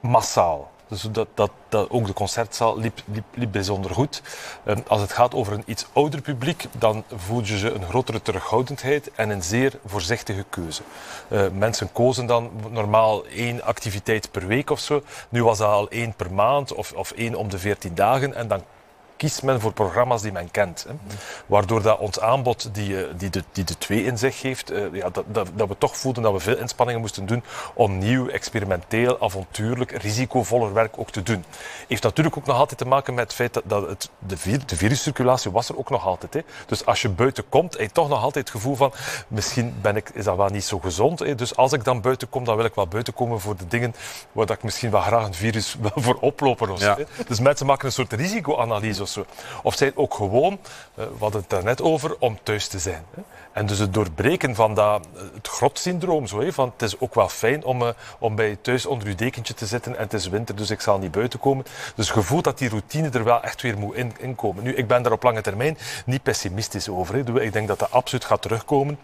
massaal. Dus dat, dat, dat, ook de concertzaal liep, liep, liep bijzonder goed. Um, als het gaat over een iets ouder publiek, dan voel je ze een grotere terughoudendheid en een zeer voorzichtige keuze. Uh, mensen kozen dan normaal één activiteit per week of zo. Nu was dat al één per maand of, of één om de veertien dagen. En dan kiest men voor programma's die men kent. Hè. Waardoor dat ons aanbod, die, eh, die, de, die de twee in zich heeft, uh, ja, dat, dat, dat, we toch voelden dat we veel inspanningen moesten doen om nieuw, experimenteel, avontuurlijk, risicovoller werk ook te doen. Heeft natuurlijk ook nog altijd te maken met het feit dat, dat het, de, vir, de viruscirculatie was er ook nog altijd. Hè. Dus als je buiten komt, heb je toch nog altijd het gevoel van, misschien ben ik, is dat wel niet zo gezond. Hè. Dus als ik dan buiten kom, dan wil ik wel buiten komen voor de dingen waar dat ik misschien wel graag een virus <laughs> wil voor oplopen. Of ja. Dus mensen maken een soort risicoanalyse of zijn ook gewoon, eh, we hadden het daarnet over, om thuis te zijn. En dus het doorbreken van dat, eh, het grotsyndroom, zo, van het is ook wel fijn om, uh, om bij thuis onder uw dekentje te zitten en het is winter, dus ik zal niet buiten komen. Dus je voelt dat die routine er wel echt weer moet in, komen. Nu, ik ben daar op lange termijn niet pessimistisch over. Ik denk dat dat absoluut gaat terugkomen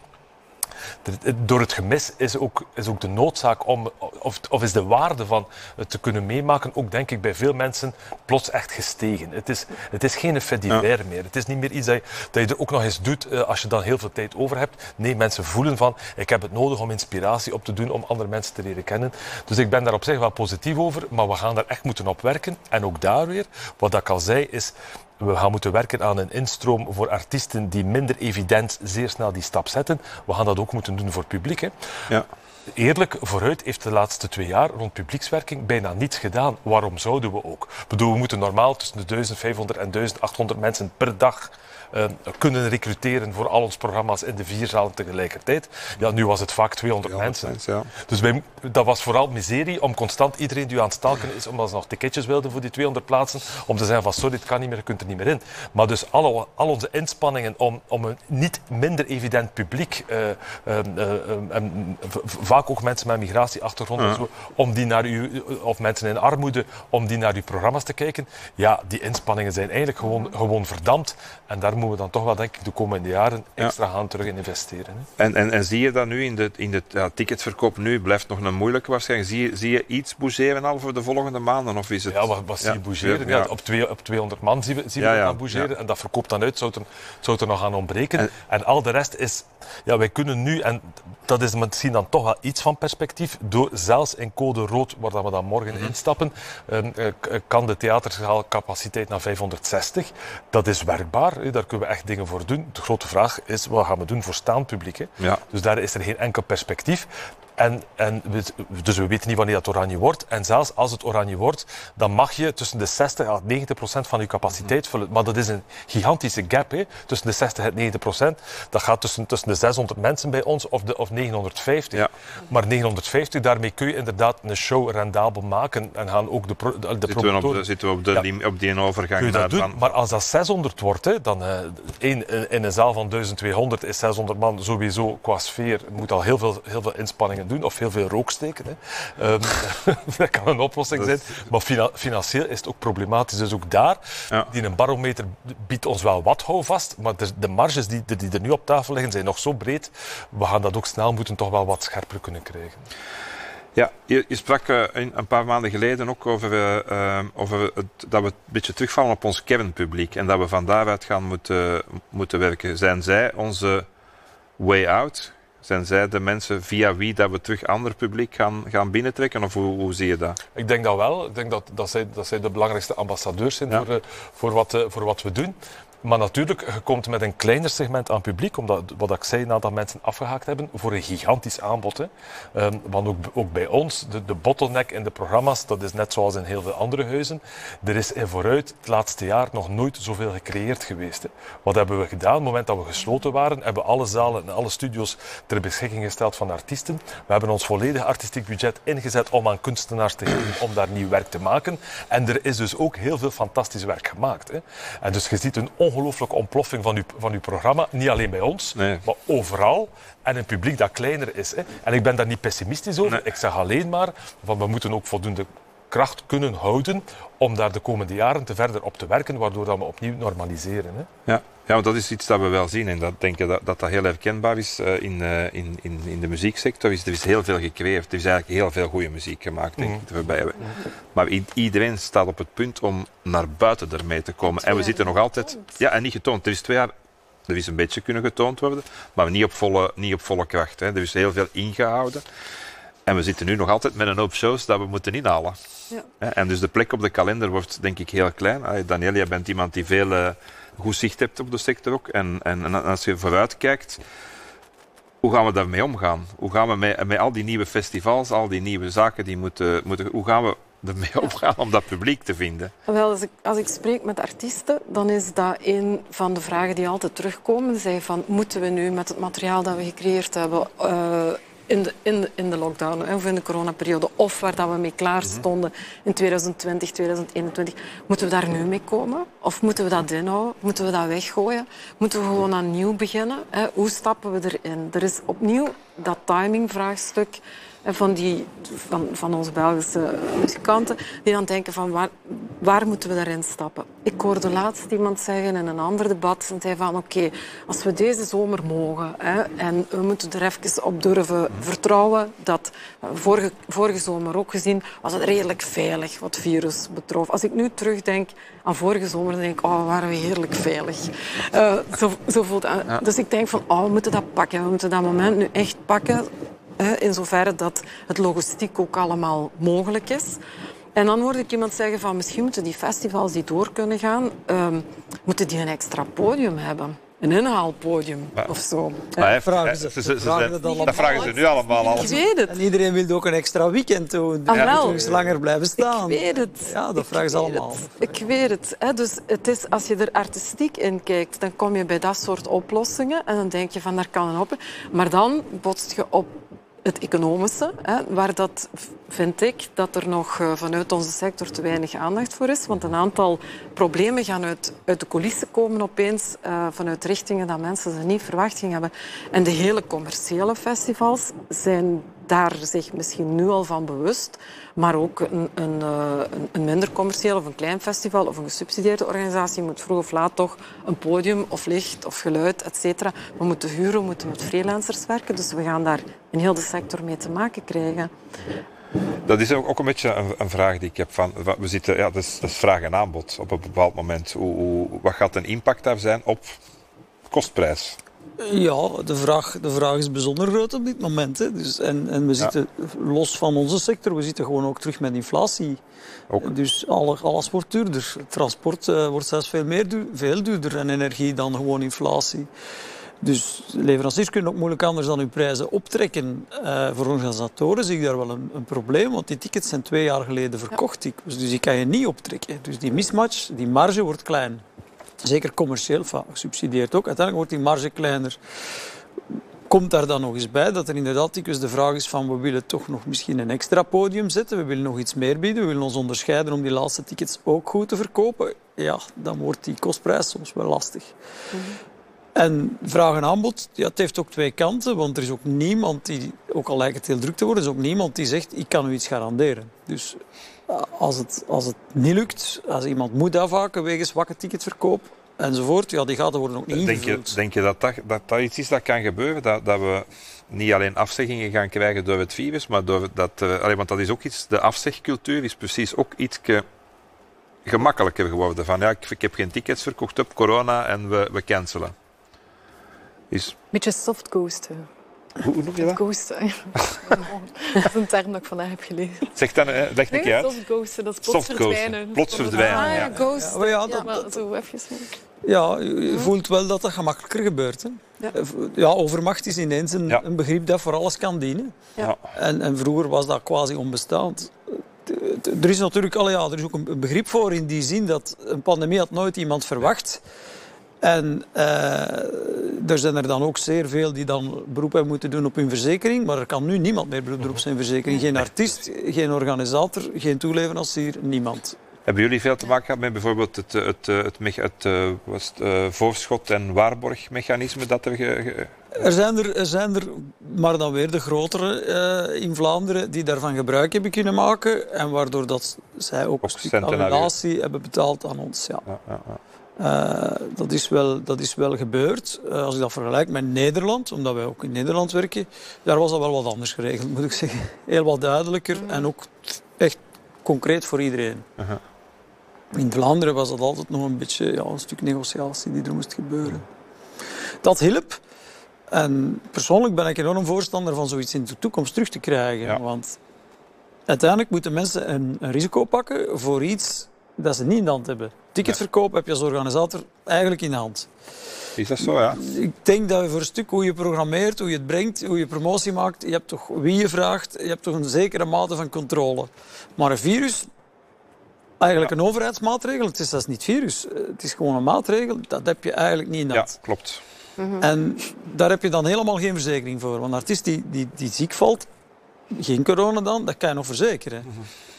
door het gemis is ook, is ook de noodzaak om, of, of is de waarde van het te kunnen meemaken, ook denk ik bij veel mensen plots echt gestegen. Het is, het is geen fait divers meer. Het is niet meer iets dat je, dat je er ook nog eens doet uh, als je dan heel veel tijd over hebt. Nee, mensen voelen van, ik heb het nodig om inspiratie op te doen, om andere mensen te leren kennen. Dus ik ben daar op zich wel positief over, maar we gaan daar echt moeten op werken. En ook daar weer, wat ik al zei, is we gaan moeten werken aan een instroom voor artiesten die minder evident zeer snel die stap zetten. We gaan dat ook moeten doen voor het publiek. Hè. Ja. Eerlijk, vooruit heeft de laatste twee jaar rond publiekswerking bijna niets gedaan. Waarom zouden we ook? Ik bedoel, we moeten normaal tussen de 1500 en 1800 mensen per dag kunnen recruteren voor al onze programma's in de vier zalen tegelijkertijd. Ja, nu was het vaak 200 mensen. ja. Dus wij, dat was vooral miserie om constant iedereen die aan het stalken is, omdat ze nog ticketjes wilden voor die 200 plaatsen, om te zeggen van sorry, het kan niet meer, je kunt er niet meer in. Maar dus alle, al onze inspanningen om, om een niet minder evident publiek, uh, uh, vaak ook mensen met migratieachtergrond ja. en zo, om die naar u, of mensen in armoede, om die naar uw programma's te kijken, ja, die inspanningen zijn eigenlijk gewoon, gewoon verdampt. En daar moeten we dan toch wel, denk ik, de komende jaren extra gaan terug in investeren. Hè. En, en, en zie je dat nu in de, in de ja, ticketverkoop nu? Blijft nog een moeilijke waarschijnlijk. Zie je, zie je iets bougeren al voor de volgende maanden? Of is het... Ja, wat, wat zie je bougeren? Ja, op, twee, op 200 man zien we, zien we dat bougeren. En dat verkoopt dan uit, zou het er, zou er nog aan ontbreken. En, en al de rest is... Ja, wij kunnen nu, en dat is misschien dan toch wel iets van perspectief. Door, zelfs in code rood, waar we dan morgen mhm. instappen, ehm, eh, kan de theaterzaalcapaciteit naar 560. Dat is werkbaar, daar kunnen we echt dingen voor doen. De grote vraag is, wat gaan we doen voor staand publiek? Ja. Dus daar is er geen enkel perspectief. En, en we, dus we weten niet wanneer dat oranje wordt. En zelfs als het oranje wordt, dan mag je tussen de 60 en 90 procent van je capaciteit vullen. Maar dat is een gigantische gap hè, tussen de 60 en 90 procent. Dat gaat tussen, tussen de 600 mensen bij ons of, de, of 950. Ja. Maar 950, daarmee kun je inderdaad een show rendabel maken en gaan ook de, pro, de, zitten, we op, zitten we op, de, ja. op die overgang. Kun je dat doen, maar als dat 600 wordt, hè, dan uh, in, in een zaal van 1200 is 600 man sowieso qua sfeer moet al heel veel, heel veel inspanningen doen, of heel veel rook steken. Hè. Um, <laughs> dat kan een oplossing zijn. Maar financieel is het ook problematisch. Dus ook daar, die een barometer biedt ons wel wat houvast, maar de, de marges die, die er nu op tafel liggen zijn nog zo breed. We gaan dat ook snel moeten toch wel wat scherper kunnen krijgen. Ja, je, je sprak uh, een, paar maanden geleden ook over, uh, over het, dat we een beetje terugvallen op ons kernpubliek en dat we van daaruit gaan moeten, moeten werken. Zijn zij onze way out? Zijn zij de mensen via wie dat we terug ander publiek gaan, gaan binnentrekken? Of hoe, hoe zie je dat? Ik denk dat wel. Ik denk dat, dat, zij, dat zij de belangrijkste ambassadeurs zijn voor, voor, wat, voor wat we doen. Maar natuurlijk, je komt met een kleiner segment aan publiek, omdat, wat ik zei nadat mensen afgehaakt hebben, voor een gigantisch aanbod. Hè. Um, want ook, ook, bij ons, de, de, bottleneck in de programma's, dat is net zoals in heel veel andere huizen. Er is in vooruit het laatste jaar nog nooit zoveel gecreëerd geweest. Hè. Wat hebben we gedaan? Op het moment dat we gesloten waren, hebben we alle zalen en alle studio's ter beschikking gesteld van artiesten. We hebben ons volledige artistiek budget ingezet om aan kunstenaars te geven om daar nieuw werk te maken. En er is dus ook heel veel fantastisch werk gemaakt. Hè. En dus je ziet een ongelooflijke ontploffing van uw, van uw programma. Niet alleen bij ons, maar overal. En een publiek dat kleiner is. Hè. En ik ben daar niet pessimistisch over. Ik zeg alleen maar, van we moeten ook voldoende kracht kunnen houden om daar de komende jaren te verder op te werken, waardoor dat we opnieuw normaliseren. Hè. Ja. Ja, want dat is iets dat we wel zien en dat denk ik dat dat, dat heel herkenbaar is uh, in, uh, in, in, in de muzieksector. Is, er is heel veel gecreëerd, er is eigenlijk heel veel goede muziek gemaakt, denk ik, mm. de Maar iedereen staat op het punt om naar buiten ermee te komen. En we zitten nog altijd... Ja, en niet getoond. Er is twee jaar... Er is een beetje kunnen getoond worden, maar niet op volle, niet op volle kracht. Hè. Er is heel veel ingehouden. En we zitten nu nog altijd met een hoop shows dat we moeten inhalen. Ja. En dus de plek op de kalender wordt denk ik heel klein. Daniel, jij bent iemand die veel... Goed zicht hebt op de sector ook. En, en, en als je vooruit kijkt, hoe gaan we daarmee omgaan? Hoe gaan we met, met al die nieuwe festivals, al die nieuwe zaken die moeten, moeten hoe gaan we ermee omgaan om dat publiek te vinden? Wel, als ik, als ik spreek met artiesten, dan is dat een van de vragen die altijd terugkomen. Zij van, moeten we nu met het materiaal dat we gecreëerd hebben uh, in de, in de, in de lockdown of in de coronaperiode, of waar dat we mee klaar mhm. stonden in 2020, 2021, moeten we daar nu mee komen? Of moeten we dat inhouden? Moeten we dat weggooien? Moeten we gewoon aan nieuw beginnen? Hè? Hoe stappen we erin? Er is opnieuw dat timingvraagstuk van, die, van, van onze Belgische muzikanten, die dan denken van waar, waar moeten we daarin stappen? Ik hoorde laatst iemand zeggen in een ander debat, en zei van oké, als we deze zomer mogen hè, en we moeten er even op durven vertrouwen dat vorige, vorige zomer ook gezien was het redelijk veilig wat virus betrof. Als ik nu terugdenk aan vorige zomer, dan denk ik, oh, waren we heerlijk veilig. Uh, zo, zo voelt, Dus ik denk van, oh, we moeten dat pakken. We moeten dat moment nu echt pakken in zoverre dat het logistiek ook allemaal mogelijk is. En dan hoorde ik iemand zeggen van misschien moeten die festivals die door kunnen gaan, um, moeten die een extra podium hebben. Een inhaalpodium of zo. Maar vragen ze, ze, ze, vragen dat vragen ze nu allemaal al. Ik weet het. En iedereen wil ook een extra weekend doen. Ah, ja. Nog eens langer blijven staan. Ik weet het. Ja, dat vragen ze allemaal. Ik weet het. Dus het is, als je er artistiek in kijkt, dan kom je bij dat soort oplossingen. En dan denk je van, daar kan een op. Maar dan botst je op het economische, hè, waar dat vind ik dat er nog eh, vanuit onze sector te weinig aandacht voor is. Want een aantal problemen gaan uit, uit de coulissen komen opeens uh, vanuit richtingen dat mensen ze niet verwacht gingen hebben. En de hele commerciële festivals zijn daar zich misschien nu al van bewust, maar ook een, een, eh, een, minder commercieel of een klein festival of een gesubsidieerde organisatie moet vroeg of laat toch een podium of licht of geluid, et cetera. We moeten huren, we moeten met freelancers werken, dus we gaan daar heel de sector mee te maken krijgen. Dat is ook, een beetje een, een, vraag die ik heb. Van, we zitten, ja, dat, is, vraag en aanbod op een bepaald moment. Hoe, wat gaat een impact daar zijn op kostprijs? Ja, de vraag, de vraag is bijzonder groot op dit moment. Hè. Dus, en, en we zitten los van onze sector, we zitten gewoon ook terug met inflatie. Ook. Dus alle, alles wordt duurder. Transport uh, wordt zelfs veel, meer duur, veel duurder en energie dan gewoon inflatie. Dus leveranciers kunnen ook moeilijk anders dan hun prijzen optrekken. Uh, voor organisatoren zie ik daar wel een, een, probleem, want die tickets zijn twee jaar geleden verkocht. Ja. Dus die kan je niet optrekken. Dus die mismatch, die marge wordt klein. Zeker commercieel, gesubsidieerd ook. Uiteindelijk wordt die marge kleiner. Komt daar dan nog eens bij dat er inderdaad dikwijls de vraag is van we willen toch nog misschien een extra podium zetten, we willen nog iets meer bieden, we willen ons onderscheiden om die laatste tickets ook goed te verkopen. Ja, dan wordt die kostprijs soms wel lastig. Mhm. En vraag en aanbod, ja, het heeft ook twee kanten, want er is ook niemand die, ook al lijkt het heel druk te worden, is ook niemand die zegt ik kan u iets garanderen. Dus als het, als het niet lukt, als iemand moet afhaken wegens zwakke ticketverkoop enzovoort, ja, die gaten worden ook niet denk Je, denk je dat dat, dat dat iets is dat kan gebeuren? Dat, dat we niet alleen afzeggingen gaan krijgen door het virus, maar door dat... Uh, allee, want dat is ook iets... De afzegcultuur is precies ook iets gemakkelijker geworden. Van ja, ik, ik, heb geen tickets verkocht op corona en we, we cancelen. Is... Beetje soft ghosten. Hoe, hoe noem je dat? Ghosten. <laughs> dat is een term dat ik vandaag heb gelezen. Zeg dan, eh, leg een keer uit. Soft ghosten, dat is plots verdwijnen. Plots verdwijnen, ah, ja. Ghost. Ja, ja, dat, ja, zo even. Ja, je voelt wel dat dat gemakkelijker gebeurt. Hè? Ja. Eh, ja, overmacht is ineens een, een, begrip dat voor alles kan dienen. Ja. En, en vroeger was dat quasi onbestaand. Er is natuurlijk ja, er is ook een begrip voor in die zin dat een pandemie had nooit iemand verwacht. En uh, er zijn er dan ook zeer veel die dan beroep hebben moeten doen op hun verzekering. Maar er kan nu niemand meer beroep doen op zijn verzekering. Geen artiest, geen organisator, geen toeleverancier, niemand. Hebben jullie veel te maken gehad met bijvoorbeeld het, het, het, het, het, eh, was het uh, voorschot- en waarborgmechanisme dat er... Ge, Er zijn er, er zijn er, maar dan weer de grotere uh, in Vlaanderen, die daarvan gebruik hebben kunnen maken. En waardoor dat zij ook, ook een hebben betaald aan ons. Ja. ja, ja, ja. Uh, dat, is wel, dat is wel gebeurd. Uh, als ik dat vergelijk met Nederland, omdat wij ook in Nederland werken, daar was dat wel wat anders geregeld, moet ik zeggen. Heel wat duidelijker en ook echt concreet voor iedereen. Uh -huh. In Vlaanderen was dat altijd nog een beetje ja, een stuk negociatie die er moest gebeuren. Dat hielp. En persoonlijk ben ik enorm voorstander van zoiets in de toekomst terug te krijgen. Ja. Want uiteindelijk moeten mensen een, een risico pakken voor iets dat ze niet in de hand hebben. Ticketverkoop heb je als organisator eigenlijk in de hand. Is dat zo, ja? Ik denk dat je voor een stuk hoe je programmeert, hoe je het brengt, hoe je promotie maakt, je hebt toch wie je vraagt, je hebt toch een zekere mate van controle. Maar een virus, eigenlijk een overheidsmaatregel, het is dat is niet virus, het is gewoon een maatregel, dat heb je eigenlijk niet in hand. Ja, klopt. En daar heb je dan helemaal geen verzekering voor. Want een artiest die, die, die ziek valt, geen corona dan, dat kan je nog verzekeren.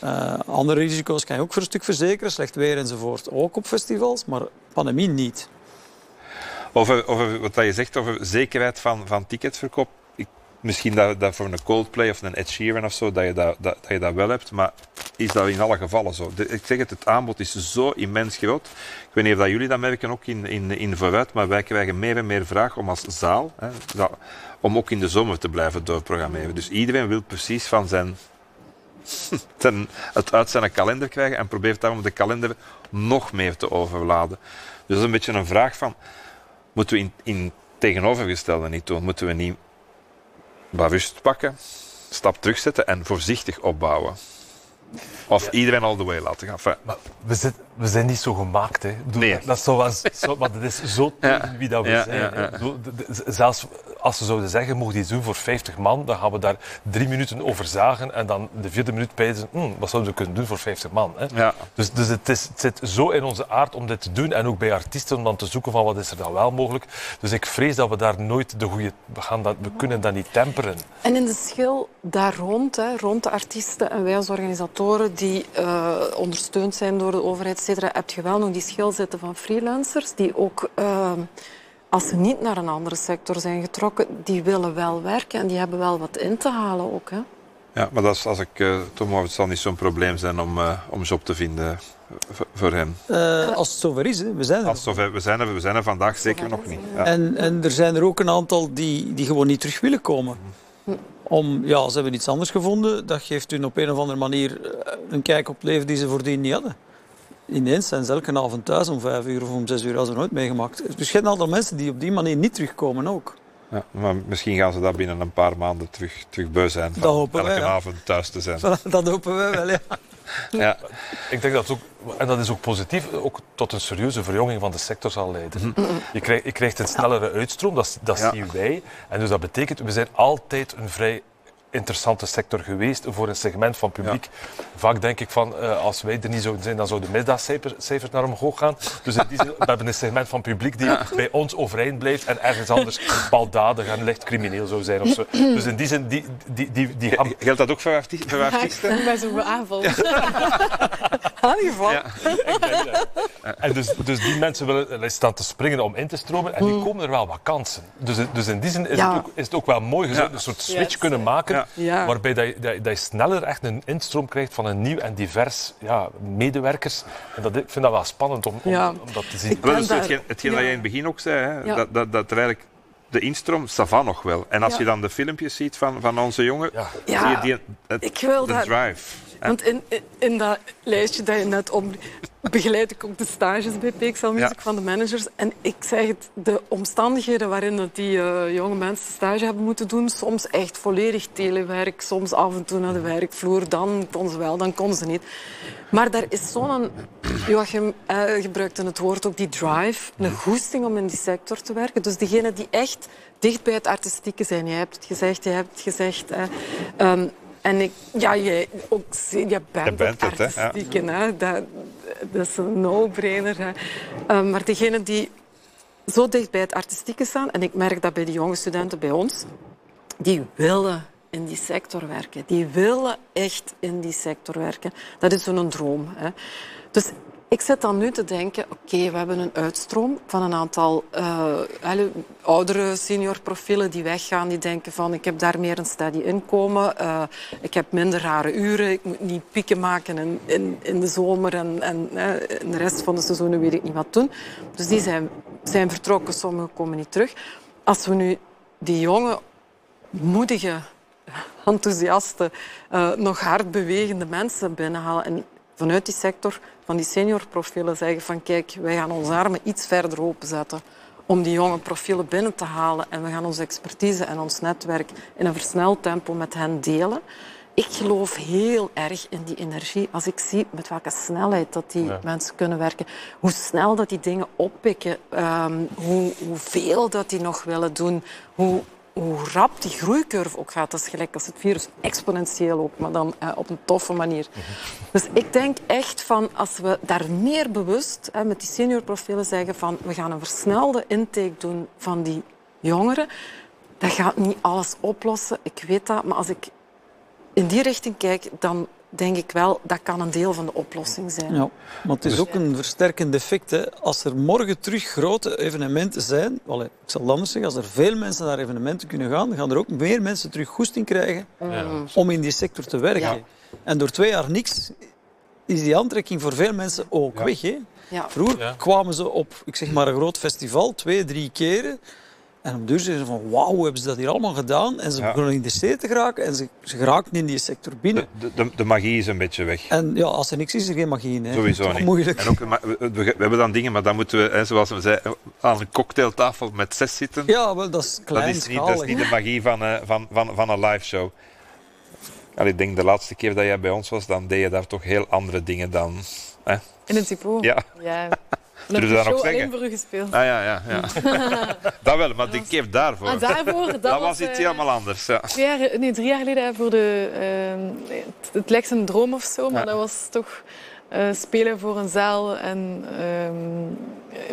Uh, andere risico's kan je ook voor een stuk verzekeren, slecht weer enzovoort. Ook op festivals, maar pandemie niet. Over, wat je zegt over zekerheid van, van ticketverkoop. Ik, misschien dat, dat voor een Coldplay of een Ed Sheeran of zo, dat je dat, dat, dat wel hebt. Maar is dat in alle gevallen zo? ik zeg het, het aanbod is zo immens groot. Ik weet niet of dat jullie dat merken ook in, in, in vooruit, maar wij krijgen meer en meer vraag om als zaal, hè, om ook in de zomer te blijven doorprogrammeren. Dus iedereen wil precies van zijn <laughs> ten, het uit zijn kalender krijgen en probeert daarom de kalender nog meer te overladen. Dus dat is een beetje een vraag van, moeten we in, in tegenovergestelde niet doen? Moeten we niet rust pakken, stap terugzetten en voorzichtig opbouwen? Of iedereen all the way laten gaan. Maar we, zit, we zijn niet zo gemaakt. Hè. nee. Dat is zo, zo, maar dat is zo <laughs> tegen wie dat we zijn. zelfs als ze zouden zeggen, mogen iets doen voor 50 man, dan gaan we daar drie minuten over zagen en dan de vierde minuut pijzen, hm, wat zouden we kunnen doen voor 50 man? Hè? Ja. Dus, dus het, is, het zit zo in onze aard om dit te doen en ook bij artiesten om dan te zoeken van wat is er dan wel mogelijk. Dus ik vrees dat we daar nooit de goede... We, gaan dat, we kunnen dat niet temperen. En in de schil daar rond, hè, rond de artiesten en wij als organisatoren die uh, ondersteund zijn door de overheid, cetera, heb je wel nog die schil zitten van freelancers die ook... Uh, als ze niet naar een andere sector zijn getrokken, die willen wel werken en die hebben wel wat in te halen ook. Hè? Ja, maar dat is, als ik uh, toch maar, het zal niet zo'n probleem zijn om, uh, om job te vinden voor hem. Uh, als het zover is, hè. we zijn er. Als zover, we, zijn er we zijn er vandaag zeker nog niet. Ja. En, en er zijn er ook een aantal die, die gewoon niet terug willen komen. Om, ja, ze hebben iets anders gevonden, dat geeft hun op een of andere manier een kijk op het leven die ze voordien niet hadden. Ineens zijn ze elke avond thuis om vijf uur of om zes uur als er nooit meegemaakt. Dus je hebt een aantal mensen die op die manier niet terugkomen ook. Ja, maar misschien gaan ze dat binnen een paar maanden terug, terug beu zijn. Van dat hopen elke wij, avond thuis te zijn. <laughs> Dat hopen wij wel, ja. <laughs> ja. Ik denk dat ook, en dat is ook positief, ook tot een serieuze verjonging van de sector zal leiden. Mhm. Je, krijgt, je krijgt een snellere uitstroom, dat, dat zien wij. En dus dat betekent, we zijn altijd een vrij interessante sector geweest voor een segment van publiek. Vaak denk ik van, uh, als wij er niet zouden zijn, dan zouden de misdaadcijfers naar omhoog gaan. Dus in die zin, we hebben een segment van publiek die bij ons overeind blijft en ergens anders baldadig en licht crimineel zou zijn. Of zo. Dus in die zin, die, die, die, die. Geldt dat ook voor, arti voor artiesten? Ja, bij <laughs> <laughs> zo'n aanval. Aangeval. Ja, <laughs> En dus, dus die mensen willen staan te springen om in te stromen en die mm. komen er wel wat kansen. Dus, dus in die zin is, het, ook, is het ook wel mooi gezegd, een soort switch kunnen maken ja. Waarbij dat je, dat, dat je, sneller echt een instroom krijgt van een nieuw en divers ja, medewerkers. En dat, ik vind dat wel spannend om, om, om dat te zien. Dat is hetgeen, hetgeen dat jij in het begin ook zei, hè? Dat, dat, dat er eigenlijk de instroom, Savan nog wel. En als je dan de filmpjes ziet van, van onze jongen, zie je die, het, ik wil de drive. Want in, in, dat lijstje dat je net om begeleid ik ook de stages bij PXL Music van de managers. En ik zeg het, de omstandigheden waarin dat die uh, jonge mensen stage hebben moeten doen, soms echt volledig telewerk, soms af en toe naar de werkvloer, dan kon ze wel, dan kon ze niet. Maar daar is zo'n, Joachim uh, gebruikte het woord ook, die drive, een goesting om in die sector te werken. Dus degenen die echt dicht bij het artistieke zijn, jij hebt het gezegd, jij hebt het gezegd... Uh, en ik, ja, je, ook, je bent, bent het, hè? hè? Dat, dat is een no-brainer. Um, maar degenen die zo dicht bij het artistieke staan, en ik merk dat bij de jonge studenten bij ons, die willen in die sector werken. Die willen echt in die sector werken. Dat is zo'n droom. Hè. Dus ik zit dan nu te denken, oké, we hebben een uitstroom van een aantal uh, oudere seniorprofielen die weggaan, die denken van ik heb daar meer een steady inkomen, uh, ik heb minder rare uren, ik moet niet pieken maken in, in, in de zomer en, en uh, in de rest van de seizoenen weet ik niet wat doen. Dus die zijn, zijn vertrokken, sommigen komen niet terug. Als we nu die jonge, moedige, enthousiaste, nog hard bewegende mensen binnenhalen en vanuit die sector van die seniorprofielen zeggen van kijk, wij gaan onze armen iets verder openzetten om die jonge profielen binnen te halen en we gaan onze expertise en ons netwerk in een versneld tempo met hen delen. Ik geloof heel erg in die energie. Als ik zie met welke snelheid dat die mensen kunnen werken, hoe snel dat die dingen oppikken, um, hoe, hoeveel dat die nog willen doen, hoe hoe rap die groeicurve ook gaat. Dat is gelijk als het virus exponentieel ook, maar dan eh, op een toffe manier. Dus ik denk echt van als we daar meer bewust met die seniorprofielen zeggen van we gaan een versnelde intake doen van die jongeren. Dat gaat niet alles oplossen, ik weet dat. Maar als ik in die richting kijk, dan denk ik wel, dat kan een deel van de oplossing zijn. Ja, maar het is dus- ook een versterkend effect. Hè. Als er morgen terug grote evenementen zijn, ik zal het anders zeggen, als er veel mensen naar evenementen kunnen gaan, dan gaan er ook meer mensen terug goesting krijgen om in die sector te werken. En door twee jaar niks is die aantrekking voor veel mensen ook weg. Hè. Vroeger kwamen ze op, ik zeg maar, een groot festival, twee, drie keren. En op duur zeggen ze van wauw, hoe hebben ze dat hier allemaal gedaan? En ze ja. begonnen in de steden te geraken en ze, ze geraakten in die sector binnen. De, de, de, magie is een beetje weg. En ja, als er niks is, is er geen magie. Hè. Sowieso niet. Moeilijk. En ook, we, we, hebben dan dingen, maar dan moeten we, zoals we zeiden, aan een cocktailtafel met zes zitten. Ja, wel, dat is klein dat is niet, dat is niet de magie van, uh, van, van, van een live show. Allee, ik denk de laatste keer dat jij bij ons was, dan deed je daar toch heel andere dingen dan... Hè? In een typo? Ja. ja. Zullen we dat nog zeggen? voor u gespeeld. Ah ja, ja, ja. <laughs> dat wel, maar die keer daarvoor. Ah, daarvoor dat, <laughs> dat was, iets uh, helemaal anders. Ja. Twee jaar, nee, drie jaar geleden voor de. Uh, het, het lijkt een droom of zo, maar ja. dat was toch. Uh, spelen voor een zaal en um,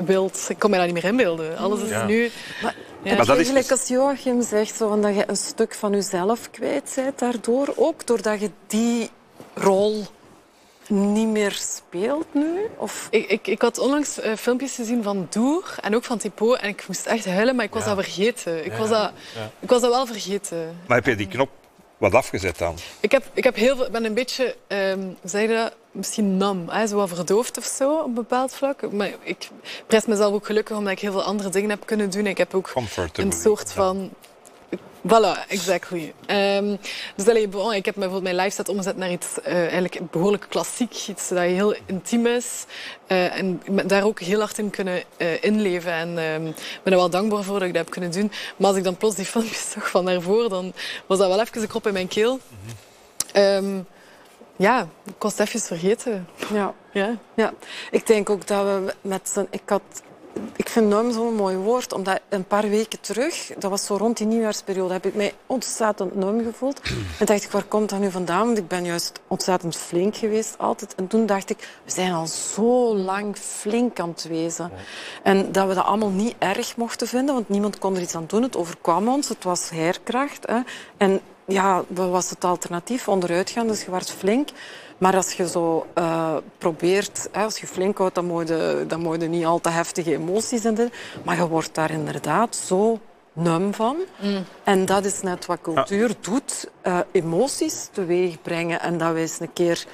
beeld. Ik kon me daar niet meer inbeelden. Alles is ja. nu. Maar, ja. maar dat is gelijk als Joachim zegt, zo, dat je een stuk van jezelf kwijt bent daardoor. Ook doordat je die rol niet meer speelt nu? Of? Ik, ik, ik had onlangs uh, filmpjes gezien van Doer en ook van Tipo en ik moest echt huilen, maar ik was ja. dat vergeten. Ik, ja. was dat, ik was dat wel vergeten. Maar heb je die knop wat afgezet dan? Ik, heb, ik heb heel veel, ben een beetje, um, zeg je dat, misschien nam, hè, zo wat verdoofd of zo op een bepaald vlak. Maar ik prijs mezelf ook gelukkig omdat ik heel veel andere dingen heb kunnen doen. Ik heb ook een soort van Voilà, exactly. Um, dus allee, bon, ik heb bijvoorbeeld mijn live set omgezet naar iets uh, eigenlijk behoorlijk klassiek. Iets dat heel intiem is. Uh, en daar ook heel hard in kunnen uh, inleven. En um, ik ben er wel dankbaar voor dat ik dat heb kunnen doen. Maar als ik dan plots die <laughs> filmpjes zag van daarvoor, dan was dat wel even een krop in mijn keel. -hmm. um, ja, ik kost even vergeten. Ja. Ja. ja, ik denk ook dat we met z'n... Ik had ik vind norm zo'n mooi woord, omdat een paar weken terug, dat was zo rond die nieuwjaarsperiode, heb ik mij ontzettend norm gevoeld. <clears throat> En dacht ik, waar komt dat nu vandaan? Want ik ben juist ontzettend flink geweest altijd. En toen dacht ik, we zijn al zo lang flink aan het wezen. En dat we dat allemaal niet erg mochten vinden, want niemand kon er iets aan doen. Het overkwam ons, het was heerkracht. Hè. En ja, wat was het alternatief? Onderuit gaan, dus je was flink. Maar als je zo uh, probeert, hè, als je flink houdt, dan moet je, dan moet je niet al te heftige emoties in. Maar je wordt daar inderdaad zo num van. Mm. En dat is net wat cultuur ja. doet. Uh, emoties teweeg brengen. En dat wij eens een keer...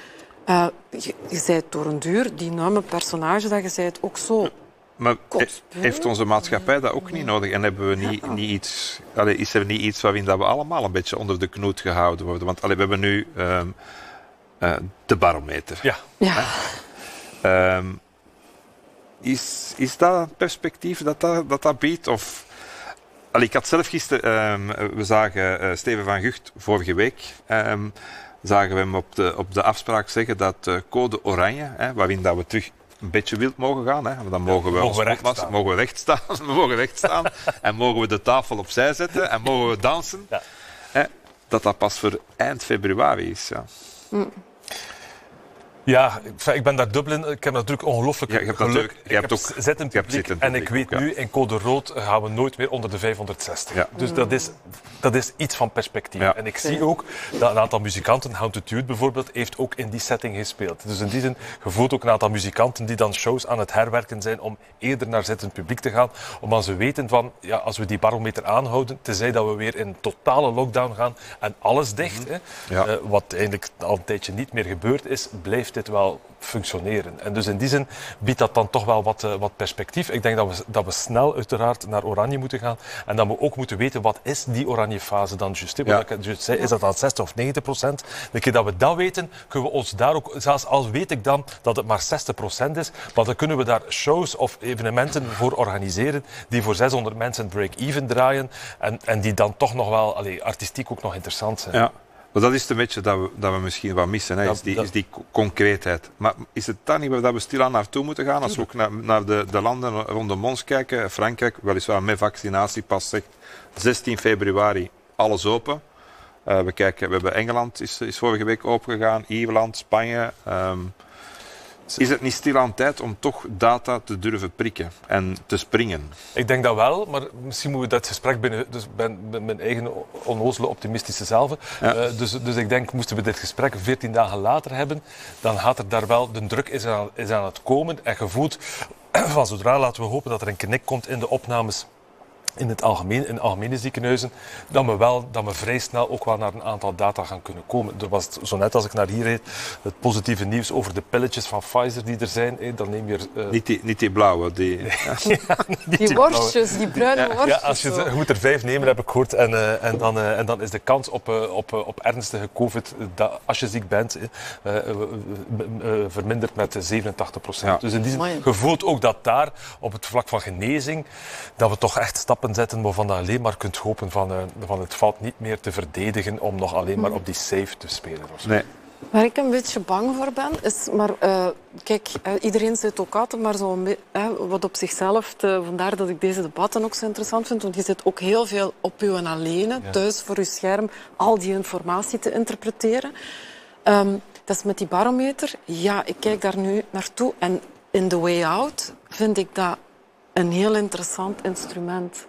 Uh, je, je bent door een duur, die numme personage dat je bent, ook zo... Maar heeft onze maatschappij dat ook niet nodig? En hebben we niet, niet iets, allee, is er niet iets waarin dat we allemaal een beetje onder de knoet gehouden worden? Want allee, we hebben nu... Um, uh, de barometer. Ja. ja. Um, is, is dat een perspectief dat dat, dat, dat biedt? Of, allee, ik had zelf gisteren, um, we zagen uh, Steven van Gucht vorige week, um, zagen we hem op de, op de afspraak zeggen dat uh, code oranje, hè, waarin dat we terug een beetje wild mogen gaan, hè, dan mogen we, mogen we recht staan. mogen we recht staan, <laughs> we mogen recht staan <laughs> en mogen we de tafel opzij zetten en mogen we dansen. Ja. Hè, dat dat pas voor eind februari is. Ja. Mm. Ja, ik ben daar dubbel in. Ik heb natuurlijk ongelooflijk ja, je hebt geluk. Natuurlijk, je hebt ook, zit in publiek, publiek en ik weet ook, ja. nu, in code rood gaan we nooit meer onder de 560. Ja. Dus dat is, dat is iets van perspectief. En ik zie ook dat een aantal muzikanten, How to bijvoorbeeld, heeft ook in die setting gespeeld. Dus in die zin, je voelt ook een aantal muzikanten die dan shows aan het herwerken zijn om eerder naar zittend publiek te gaan. Omdat ze weten van, ja, als we die barometer aanhouden, tenzij dat we weer in totale lockdown gaan en alles dicht, mm -hmm. hè, uh, wat eigenlijk al een tijdje niet meer gebeurd is, blijft dit wel functioneren. En dus in die zin biedt dat dan toch wel wat, uh, wat perspectief. Ik denk dat we, dat we snel uiteraard naar oranje moeten gaan en dat we ook moeten weten wat is die oranje fase dan juist. Ja. Wat ik juist zei, is dat dan 60 of 90 procent? De keer dat we dat weten, kunnen we ons daar ook, zelfs als weet ik dan dat het maar 60 procent is, maar dan kunnen we daar shows of evenementen voor organiseren die voor 600 mensen break-even draaien en, en die dan toch nog wel allee, artistiek ook nog interessant zijn. Ja. Maar dat is een beetje dat we, dat we misschien wat missen, hè, is, die, is die concreetheid. Maar is het dan niet dat we stilaan naartoe moeten gaan? Als we ook naar, naar de, de landen rondom ons kijken, Frankrijk, weliswaar met vaccinatiepas zegt 16 februari alles open. Uh, we, kijken, we hebben Engeland, is, is vorige week opengegaan, Ierland, Spanje. Um, is het niet stilaan tijd om toch data te durven prikken en te springen? Ik denk dat wel, maar misschien moeten we dat gesprek binnen, dus ben, mijn eigen onnozele optimistische zelf. Ja. Uh, dus, dus ik denk, moesten we dit gesprek 14 dagen later hebben, dan gaat er daar wel, de druk is aan, is aan het komen en gevoeld <clears throat> van zodra laten we hopen dat er een knik komt in de opnames in het algemeen, in algemene ziekenhuizen, dat we, wel, dat we vrij snel ook wel naar een aantal data gaan kunnen komen. Er was zo net als ik naar hier reed, het positieve nieuws over de pilletjes van Pfizer die er zijn. Hé, dan neem je er, uh... <laughs> niet, die, niet die blauwe, die... <laughs> ja, <laughs> die, die worstjes, die bruine worstjes. Ja, als je, je moet er vijf nemen, heb ik gehoord. En, uh, en, dan, uh, en dan is de kans op, op, op ernstige covid, dat, als je ziek bent, verminderd met 87 procent. Ja. Dus in die zin, je voelt ook dat daar, op het vlak van genezing, dat we toch echt stappen zetten waarvan je alleen maar kunt hopen van, uh, van het valt niet meer te verdedigen om nog alleen maar op die safe te spelen. Nee. Waar ik een beetje bang voor ben, is, maar uh, kijk, uh, iedereen zit ook altijd maar zo uh, wat op zichzelf. Te, vandaar dat ik deze debatten ook zo interessant vind, want je zit ook heel veel op je alleen, ja. thuis voor je scherm, al die informatie te interpreteren. Um, dat is met die barometer. Ja, ik kijk daar nu naartoe en in The Way Out vind ik dat een heel interessant instrument.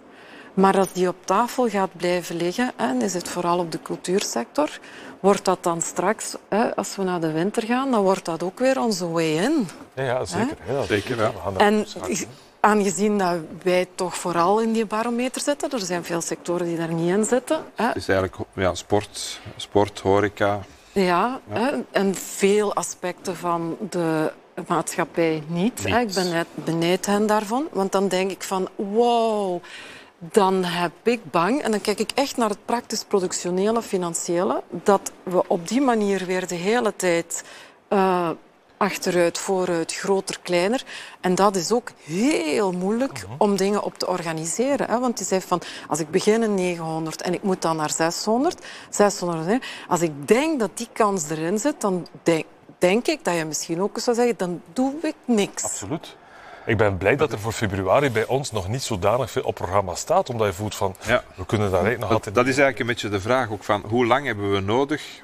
Maar als die op tafel gaat blijven liggen, en is het vooral op de cultuursector, wordt dat dan straks, hè, als we naar de winter gaan, dan wordt dat ook weer onze way in. Ja, ja zeker. Ja, zeker ja. En aangezien dat wij toch vooral in die barometer zitten, er zijn veel sectoren die daar niet in zitten. Hè. Het is eigenlijk ja, sport, sport, horeca. Ja, ja. Hè, en veel aspecten van de maatschappij niet. niet. Hè. Ik ben benijd hen daarvan, want dan denk ik van wow dan heb ik bang, en dan kijk ik echt naar het praktisch productionele, financiële, dat we op die manier weer de hele tijd uh, achteruit, vooruit, groter, kleiner. En dat is ook heel moeilijk mhm. om dingen op te organiseren. Hè? Want je zegt van, als ik begin in 900 en ik moet dan naar 600, 600 hè? als ik denk dat die kans erin zit, dan denk, denk ik dat je misschien ook zou zeggen, dan doe ik niks. Absoluut. Ik ben blij dat er voor februari bij ons nog niet zodanig veel op programma staat, omdat je voelt van, ja. we kunnen daar nog altijd... Dat is eigenlijk een beetje de vraag ook van, hoe lang hebben we nodig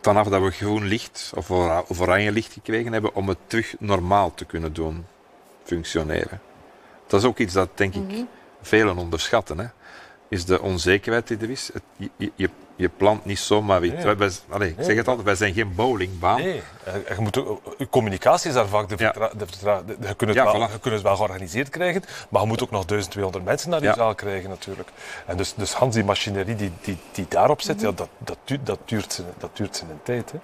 vanaf dat we groen licht of oranje licht gekregen hebben om het terug normaal te kunnen doen functioneren. Dat is ook iets dat denk ik mhm. velen onderschatten. Hè? Is de onzekerheid die er is. Het, je, je, je plant niet zomaar iets. Nee. Wij, ik zeg het altijd, wij zijn geen bowlingbaan. Nee, je moet, communicatie is daar vaak de, vertra de, je, kunt het wel, je kunt het wel georganiseerd krijgen, maar je moet ook nog 1200 mensen naar die zaal krijgen natuurlijk. En dus, dus Hans, die machinerie die, die, die daarop zit, ja, dat, dat, duurt, dat, duurt, dat duurt zijn tijd. Hè.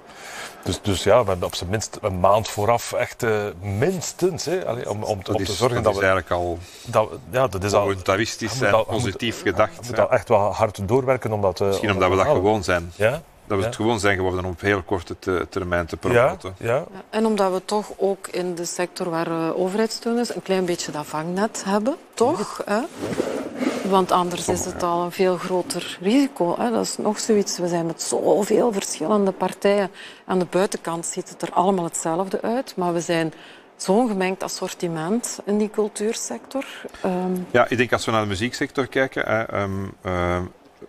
Dus, dus ja, we hebben op zijn minst een maand vooraf echt uh, minstens hè, allee, om, om, om te zorgen dat, dat we... eigenlijk al dat, ja, dat is voluntaristisch en positief gedacht. Je moet al echt wel hard doorwerken om dat... Uh, Misschien omdat we dat gewoon zijn. Ja? Dat we het gewoon zijn geworden om op heel korte termijn te promoten. Ja, ja. En omdat we toch ook in de sector waar uh, overheidssteun is, een klein beetje dat vangnet hebben, toch? Hè? Want anders is het al een veel groter risico. Hè? Dat is nog zoiets. We zijn met zoveel verschillende partijen. Aan de buitenkant ziet het er allemaal hetzelfde uit, maar we zijn zo'n gemengd assortiment in die cultuursector. Um... Ja, ik denk als we naar de muzieksector kijken, hè, um,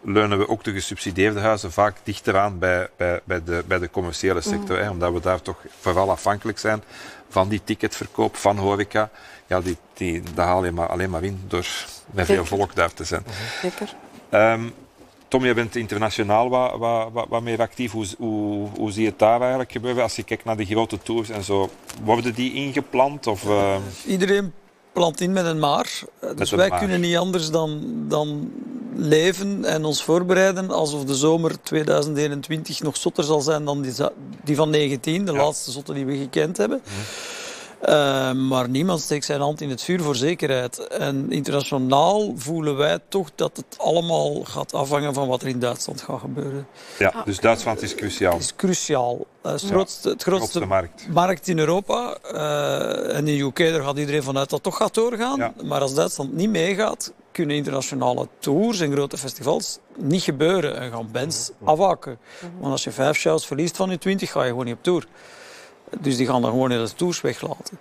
leunen we ook de gesubsidieerde huizen vaak dichter aan bij, bij, bij, de, bij de commerciële sector. Hè, omdat we daar toch vooral afhankelijk zijn van die ticketverkoop, van horeca. Ja, die, die, dat haal je maar, alleen maar in door met veel volk daar te zijn. Zeker. Um, Tom, je bent internationaal wat, wat, wat, meer actief. Hoe, hoe, hoe, zie je het daar eigenlijk gebeuren? Als je kijkt naar de grote tours en zo, worden die ingepland? Of, uh... Iedereen plant in met een maar. Dus wij kunnen niet anders dan, dan leven en ons voorbereiden alsof de zomer 2021 nog zotter zal zijn dan die, die van 19, de laatste zotte die we gekend hebben. Mhm. Uh, maar niemand steekt zijn hand in het vuur voor zekerheid. En internationaal voelen wij toch dat het allemaal gaat afhangen van wat er in Duitsland gaat gebeuren. Ja, dus Duitsland is cruciaal. Het is cruciaal. Het, is grootste, het grootste, markt. markt. in Europa. Uh, en in de UK daar gaat iedereen vanuit dat het toch gaat doorgaan. Maar als Duitsland niet meegaat, kunnen internationale tours en grote festivals niet gebeuren. En gaan bands afhaken. Want als je vijf shows verliest van je twintig, ga je gewoon niet op tour. Dus die gaan dan gewoon in de tours weglaten.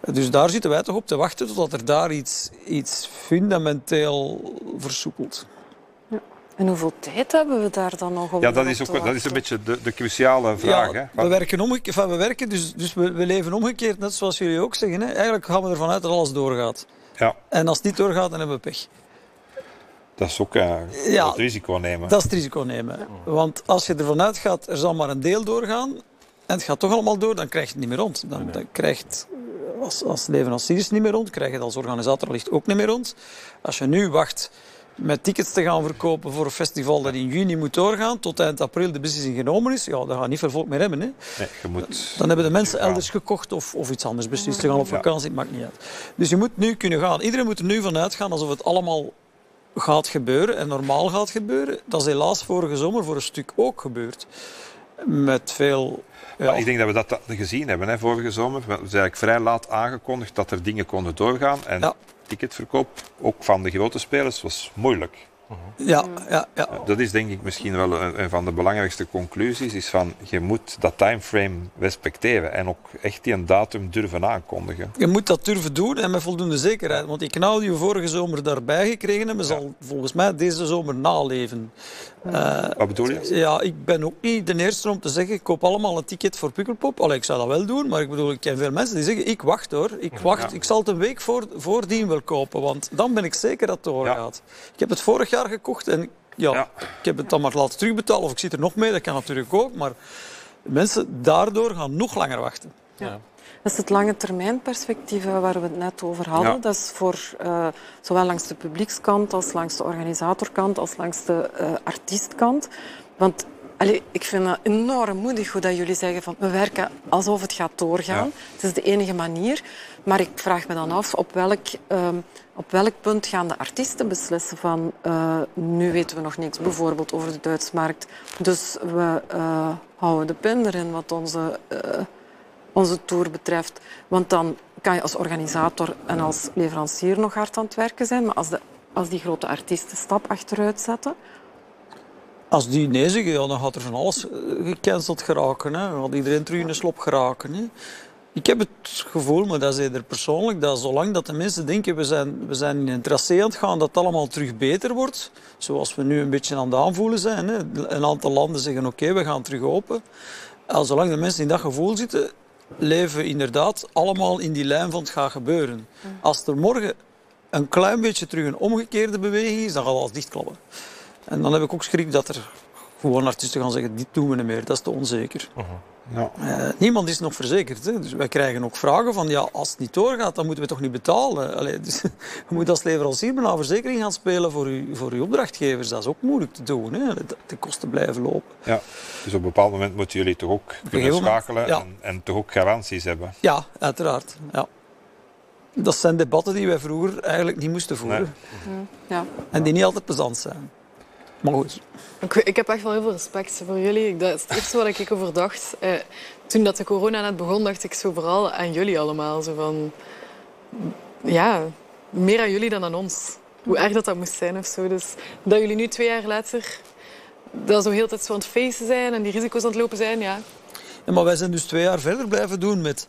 Dus daar zitten wij toch op te wachten totdat er daar iets, iets fundamenteel versoepelt. Ja. En hoeveel tijd hebben we daar dan nog op? Ja, dat is, ook, dat is een beetje de, de cruciale vraag. Ja, hè? We werken, omgekeerd, we werken dus, dus we, we, leven omgekeerd, net zoals jullie ook zeggen. Hè? Eigenlijk gaan we ervan uit dat alles doorgaat. Ja. En als het niet doorgaat, dan hebben we pech. Dat is ook uh, ja, het risico nemen. Dat is het risico nemen. Want als je ervan uitgaat, er zal maar een deel doorgaan, en het gaat toch allemaal door, dan krijg je het niet meer rond. Dan, dan krijgt als, als leveranciers niet meer rond, krijg je het als organisator licht ook niet meer rond. Als je nu wacht met tickets te gaan verkopen voor een festival dat in juni moet doorgaan, tot eind april de beslissing genomen is, ja, dan gaat niet veel volk meer hebben. Hè. Nee, je moet... Dan hebben de mensen elders gekocht of, of iets anders beslist. Ze gaan op vakantie, het maakt niet uit. Dus je moet nu kunnen gaan. Iedereen moet er nu van uitgaan alsof het allemaal gaat gebeuren en normaal gaat gebeuren. Dat is helaas vorige zomer voor een stuk ook gebeurd. Met veel ja. ik denk dat we dat gezien hebben hè, vorige zomer. We zijn eigenlijk vrij laat aangekondigd dat er dingen konden doorgaan. En ticketverkoop, ook van de grote spelers, was moeilijk. Ja, ja, ja. Dat is denk ik misschien wel een, van de belangrijkste conclusies, is van je moet dat timeframe respecteren en ook echt die een datum durven aankondigen. Je moet dat durven doen en met voldoende zekerheid, want die knal die we vorige zomer daarbij gekregen hebben, zal volgens mij deze zomer naleven. Uh, Wat bedoel je? Ja, ik ben ook niet de eerste om te zeggen, ik koop allemaal een ticket voor Pukkelpop. Allee, ik zou dat wel doen, maar ik bedoel, ik ken veel mensen die zeggen, ik wacht hoor, ik wacht, ik zal het een week voor, voordien wel kopen, want dan ben ik zeker dat het doorgaat. Ik heb het vorig jaar gekocht en ja, ik heb het dan maar laten terugbetalen of ik zit er nog mee, dat kan natuurlijk ook, maar mensen daardoor gaan nog langer wachten. Ja. Dat is het lange termijn perspectief waar we het net over hadden. Dat is voor uh, zowel langs de publiekskant als langs de organisatorkant als langs de uh, artiestkant. Want Allee, ik vind het enorm moedig hoe dat jullie zeggen van we werken alsof het gaat doorgaan. Het is de enige manier. Maar ik vraag me dan af op welk, ehm, op welk punt gaan de artiesten beslissen van uh, nu weten we nog niks bijvoorbeeld over de Duitse markt. Dus we uh, houden de pin erin wat onze, onze tour betreft. Want dan kan je als organisator en als leverancier nog hard aan het werken zijn. Maar als, de, als die grote artiesten stap achteruit zetten, als die nee zeggen, ja, dan gaat er van alles gecanceld geraken. Hè. Dan gaat iedereen terug in de slop geraken. Hè. Ik heb het gevoel, maar dat is er persoonlijk, dat zolang dat de mensen denken we zijn, we zijn in een tracé aan het gaan, dat het allemaal terug beter wordt. Zoals we nu een beetje aan het aanvoelen zijn. Hè. Een aantal landen zeggen oké, we gaan terug open. En zolang de mensen in dat gevoel zitten, leven inderdaad allemaal in die lijn van het gaat gebeuren. Als er morgen een klein beetje terug een omgekeerde beweging is, dan gaat alles dichtklappen. En dan heb ik ook schrik dat er gewoon artiesten gaan zeggen, dit doen we niet meer, dat is te onzeker. Uh ja. Uh, niemand is nog verzekerd. Hè. Dus wij krijgen ook vragen van, ja, als het niet doorgaat, dan moeten we toch niet betalen. Allee, dus, <laughs> je moet als leverancier een verzekering gaan spelen voor, u, voor uw opdrachtgevers. Dat is ook moeilijk te doen. Hè. De kosten blijven lopen. Ja, dus op een bepaald moment moeten jullie toch ook kunnen schakelen en, en, toch ook garanties hebben. Ja, uiteraard. Ja. Dat zijn debatten die wij vroeger eigenlijk niet moesten voeren. Nee. Ja. En die niet altijd plezant zijn. Maar goed. Ik, ik, heb echt wel heel veel respect voor jullie. Dat is het eerste wat ik over dacht. Eh, toen dat de corona net begon, dacht ik zo vooral aan jullie allemaal. Zo van, ja, meer aan jullie dan aan ons. Hoe erg dat dat moest zijn of zo. Dus dat jullie nu twee jaar later dat zo heel tijd zo aan het feesten zijn en die risico's aan het lopen zijn, ja. ja maar wij zijn dus twee jaar verder blijven doen met,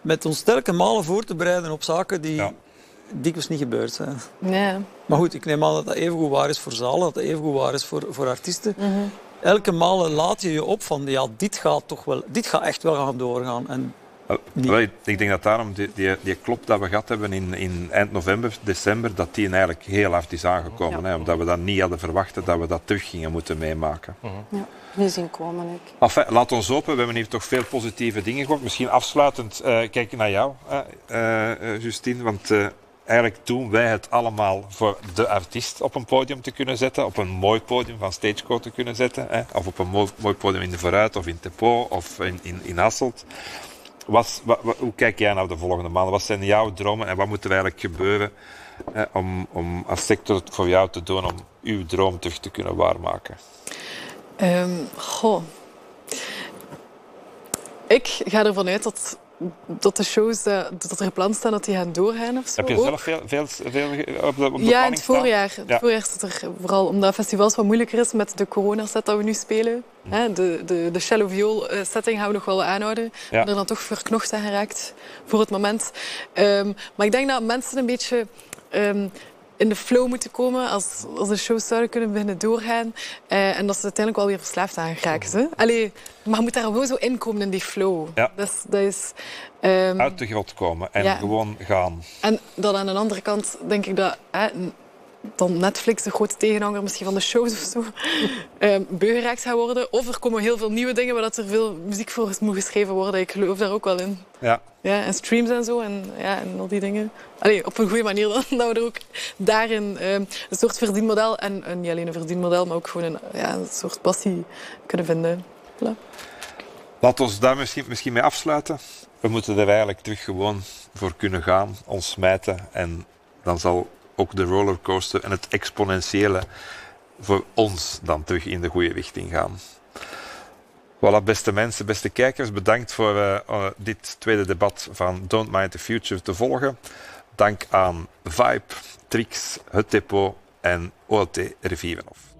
met ons sterke malen voor te bereiden op zaken die, dikwijls niet gebeurd zijn. Maar goed, ik neem aan dat dat even goed waar is voor zalen, dat dat even goed waar is voor, voor artiesten. Mhm. Elke maal laat je je op van, ja, dit gaat toch wel, dit gaat echt wel gaan doorgaan. En uh, ik denk dat daarom die, die, die, klop dat we gehad hebben in, in eind november, december, dat die eigenlijk heel hard is aangekomen. Ja. Hè, omdat we dat niet hadden verwacht dat we dat terug gingen moeten meemaken. Uh Ja, nu zien komen ik. Enfin, laat ons hopen, we hebben hier toch veel positieve dingen gehoord. Misschien afsluitend uh, kijken naar jou, uh, Justine, want eigenlijk doen wij het allemaal voor de artiest op een podium te kunnen zetten, op een mooi podium van Stageco te kunnen zetten, hè, of op een mooi, podium in de Vooruit of in Tepo of in, in, Hasselt. hoe kijk jij naar de volgende maanden? Wat zijn jouw dromen en wat moet er eigenlijk gebeuren om, om als sector voor jou te doen om uw droom terug te kunnen waarmaken? Um, goh. Ik ga ervan uit dat dat de shows dat er gepland staan, dat die gaan doorgaan of zo. Heb je zelf veel, veel, veel op de, op de Ja, in het voorjaar. Ja. Het voorjaar er vooral omdat festivals wat moeilijker is met de corona-set dat we nu spelen. Mm. De, de, de cello viool eh, setting gaan we nog wel aanhouden. Ja. We er dan toch verknocht zijn geraakt voor het moment. Um, maar ik denk dat mensen een beetje... Um, in de flow moeten komen als, als de shows zouden kunnen beginnen doorgaan. Uh, en dat ze uiteindelijk wel weer verslaafd aan geraken. Hè? Allee, maar je moet daar gewoon zo in komen in die flow. Ja. Dat is, dat is, um, Uit de grot komen en ja. gewoon gaan. En dan aan de andere kant denk ik dat... Hè, dan Netflix, de grote tegenhanger misschien van de shows of zo, um, beu geraakt gaan worden. Of er komen heel veel nieuwe dingen waar dat er veel muziek voor moet geschreven worden. Ik geloof daar ook wel in. Ja. Ja, en streams en zo en, ja, en al die dingen. Allee, op een goede manier dan, <laughs> dat we er ook daarin um, een soort verdienmodel, en, niet alleen een verdienmodel, maar ook gewoon een, ja, een soort passie kunnen vinden. Voilà. Laat ons daar misschien, misschien mee afsluiten. We moeten er eigenlijk terug gewoon voor kunnen gaan, ons smijten en dan zal ook de rollercoaster en het exponentiële voor ons dan terug in de goede richting gaan. Voilà, beste mensen, beste kijkers, bedankt voor uh, uh, dit tweede debat van Don't Mind the Future te volgen. Dank aan Vibe, Trix, Het Depot en OLT Revivenhof.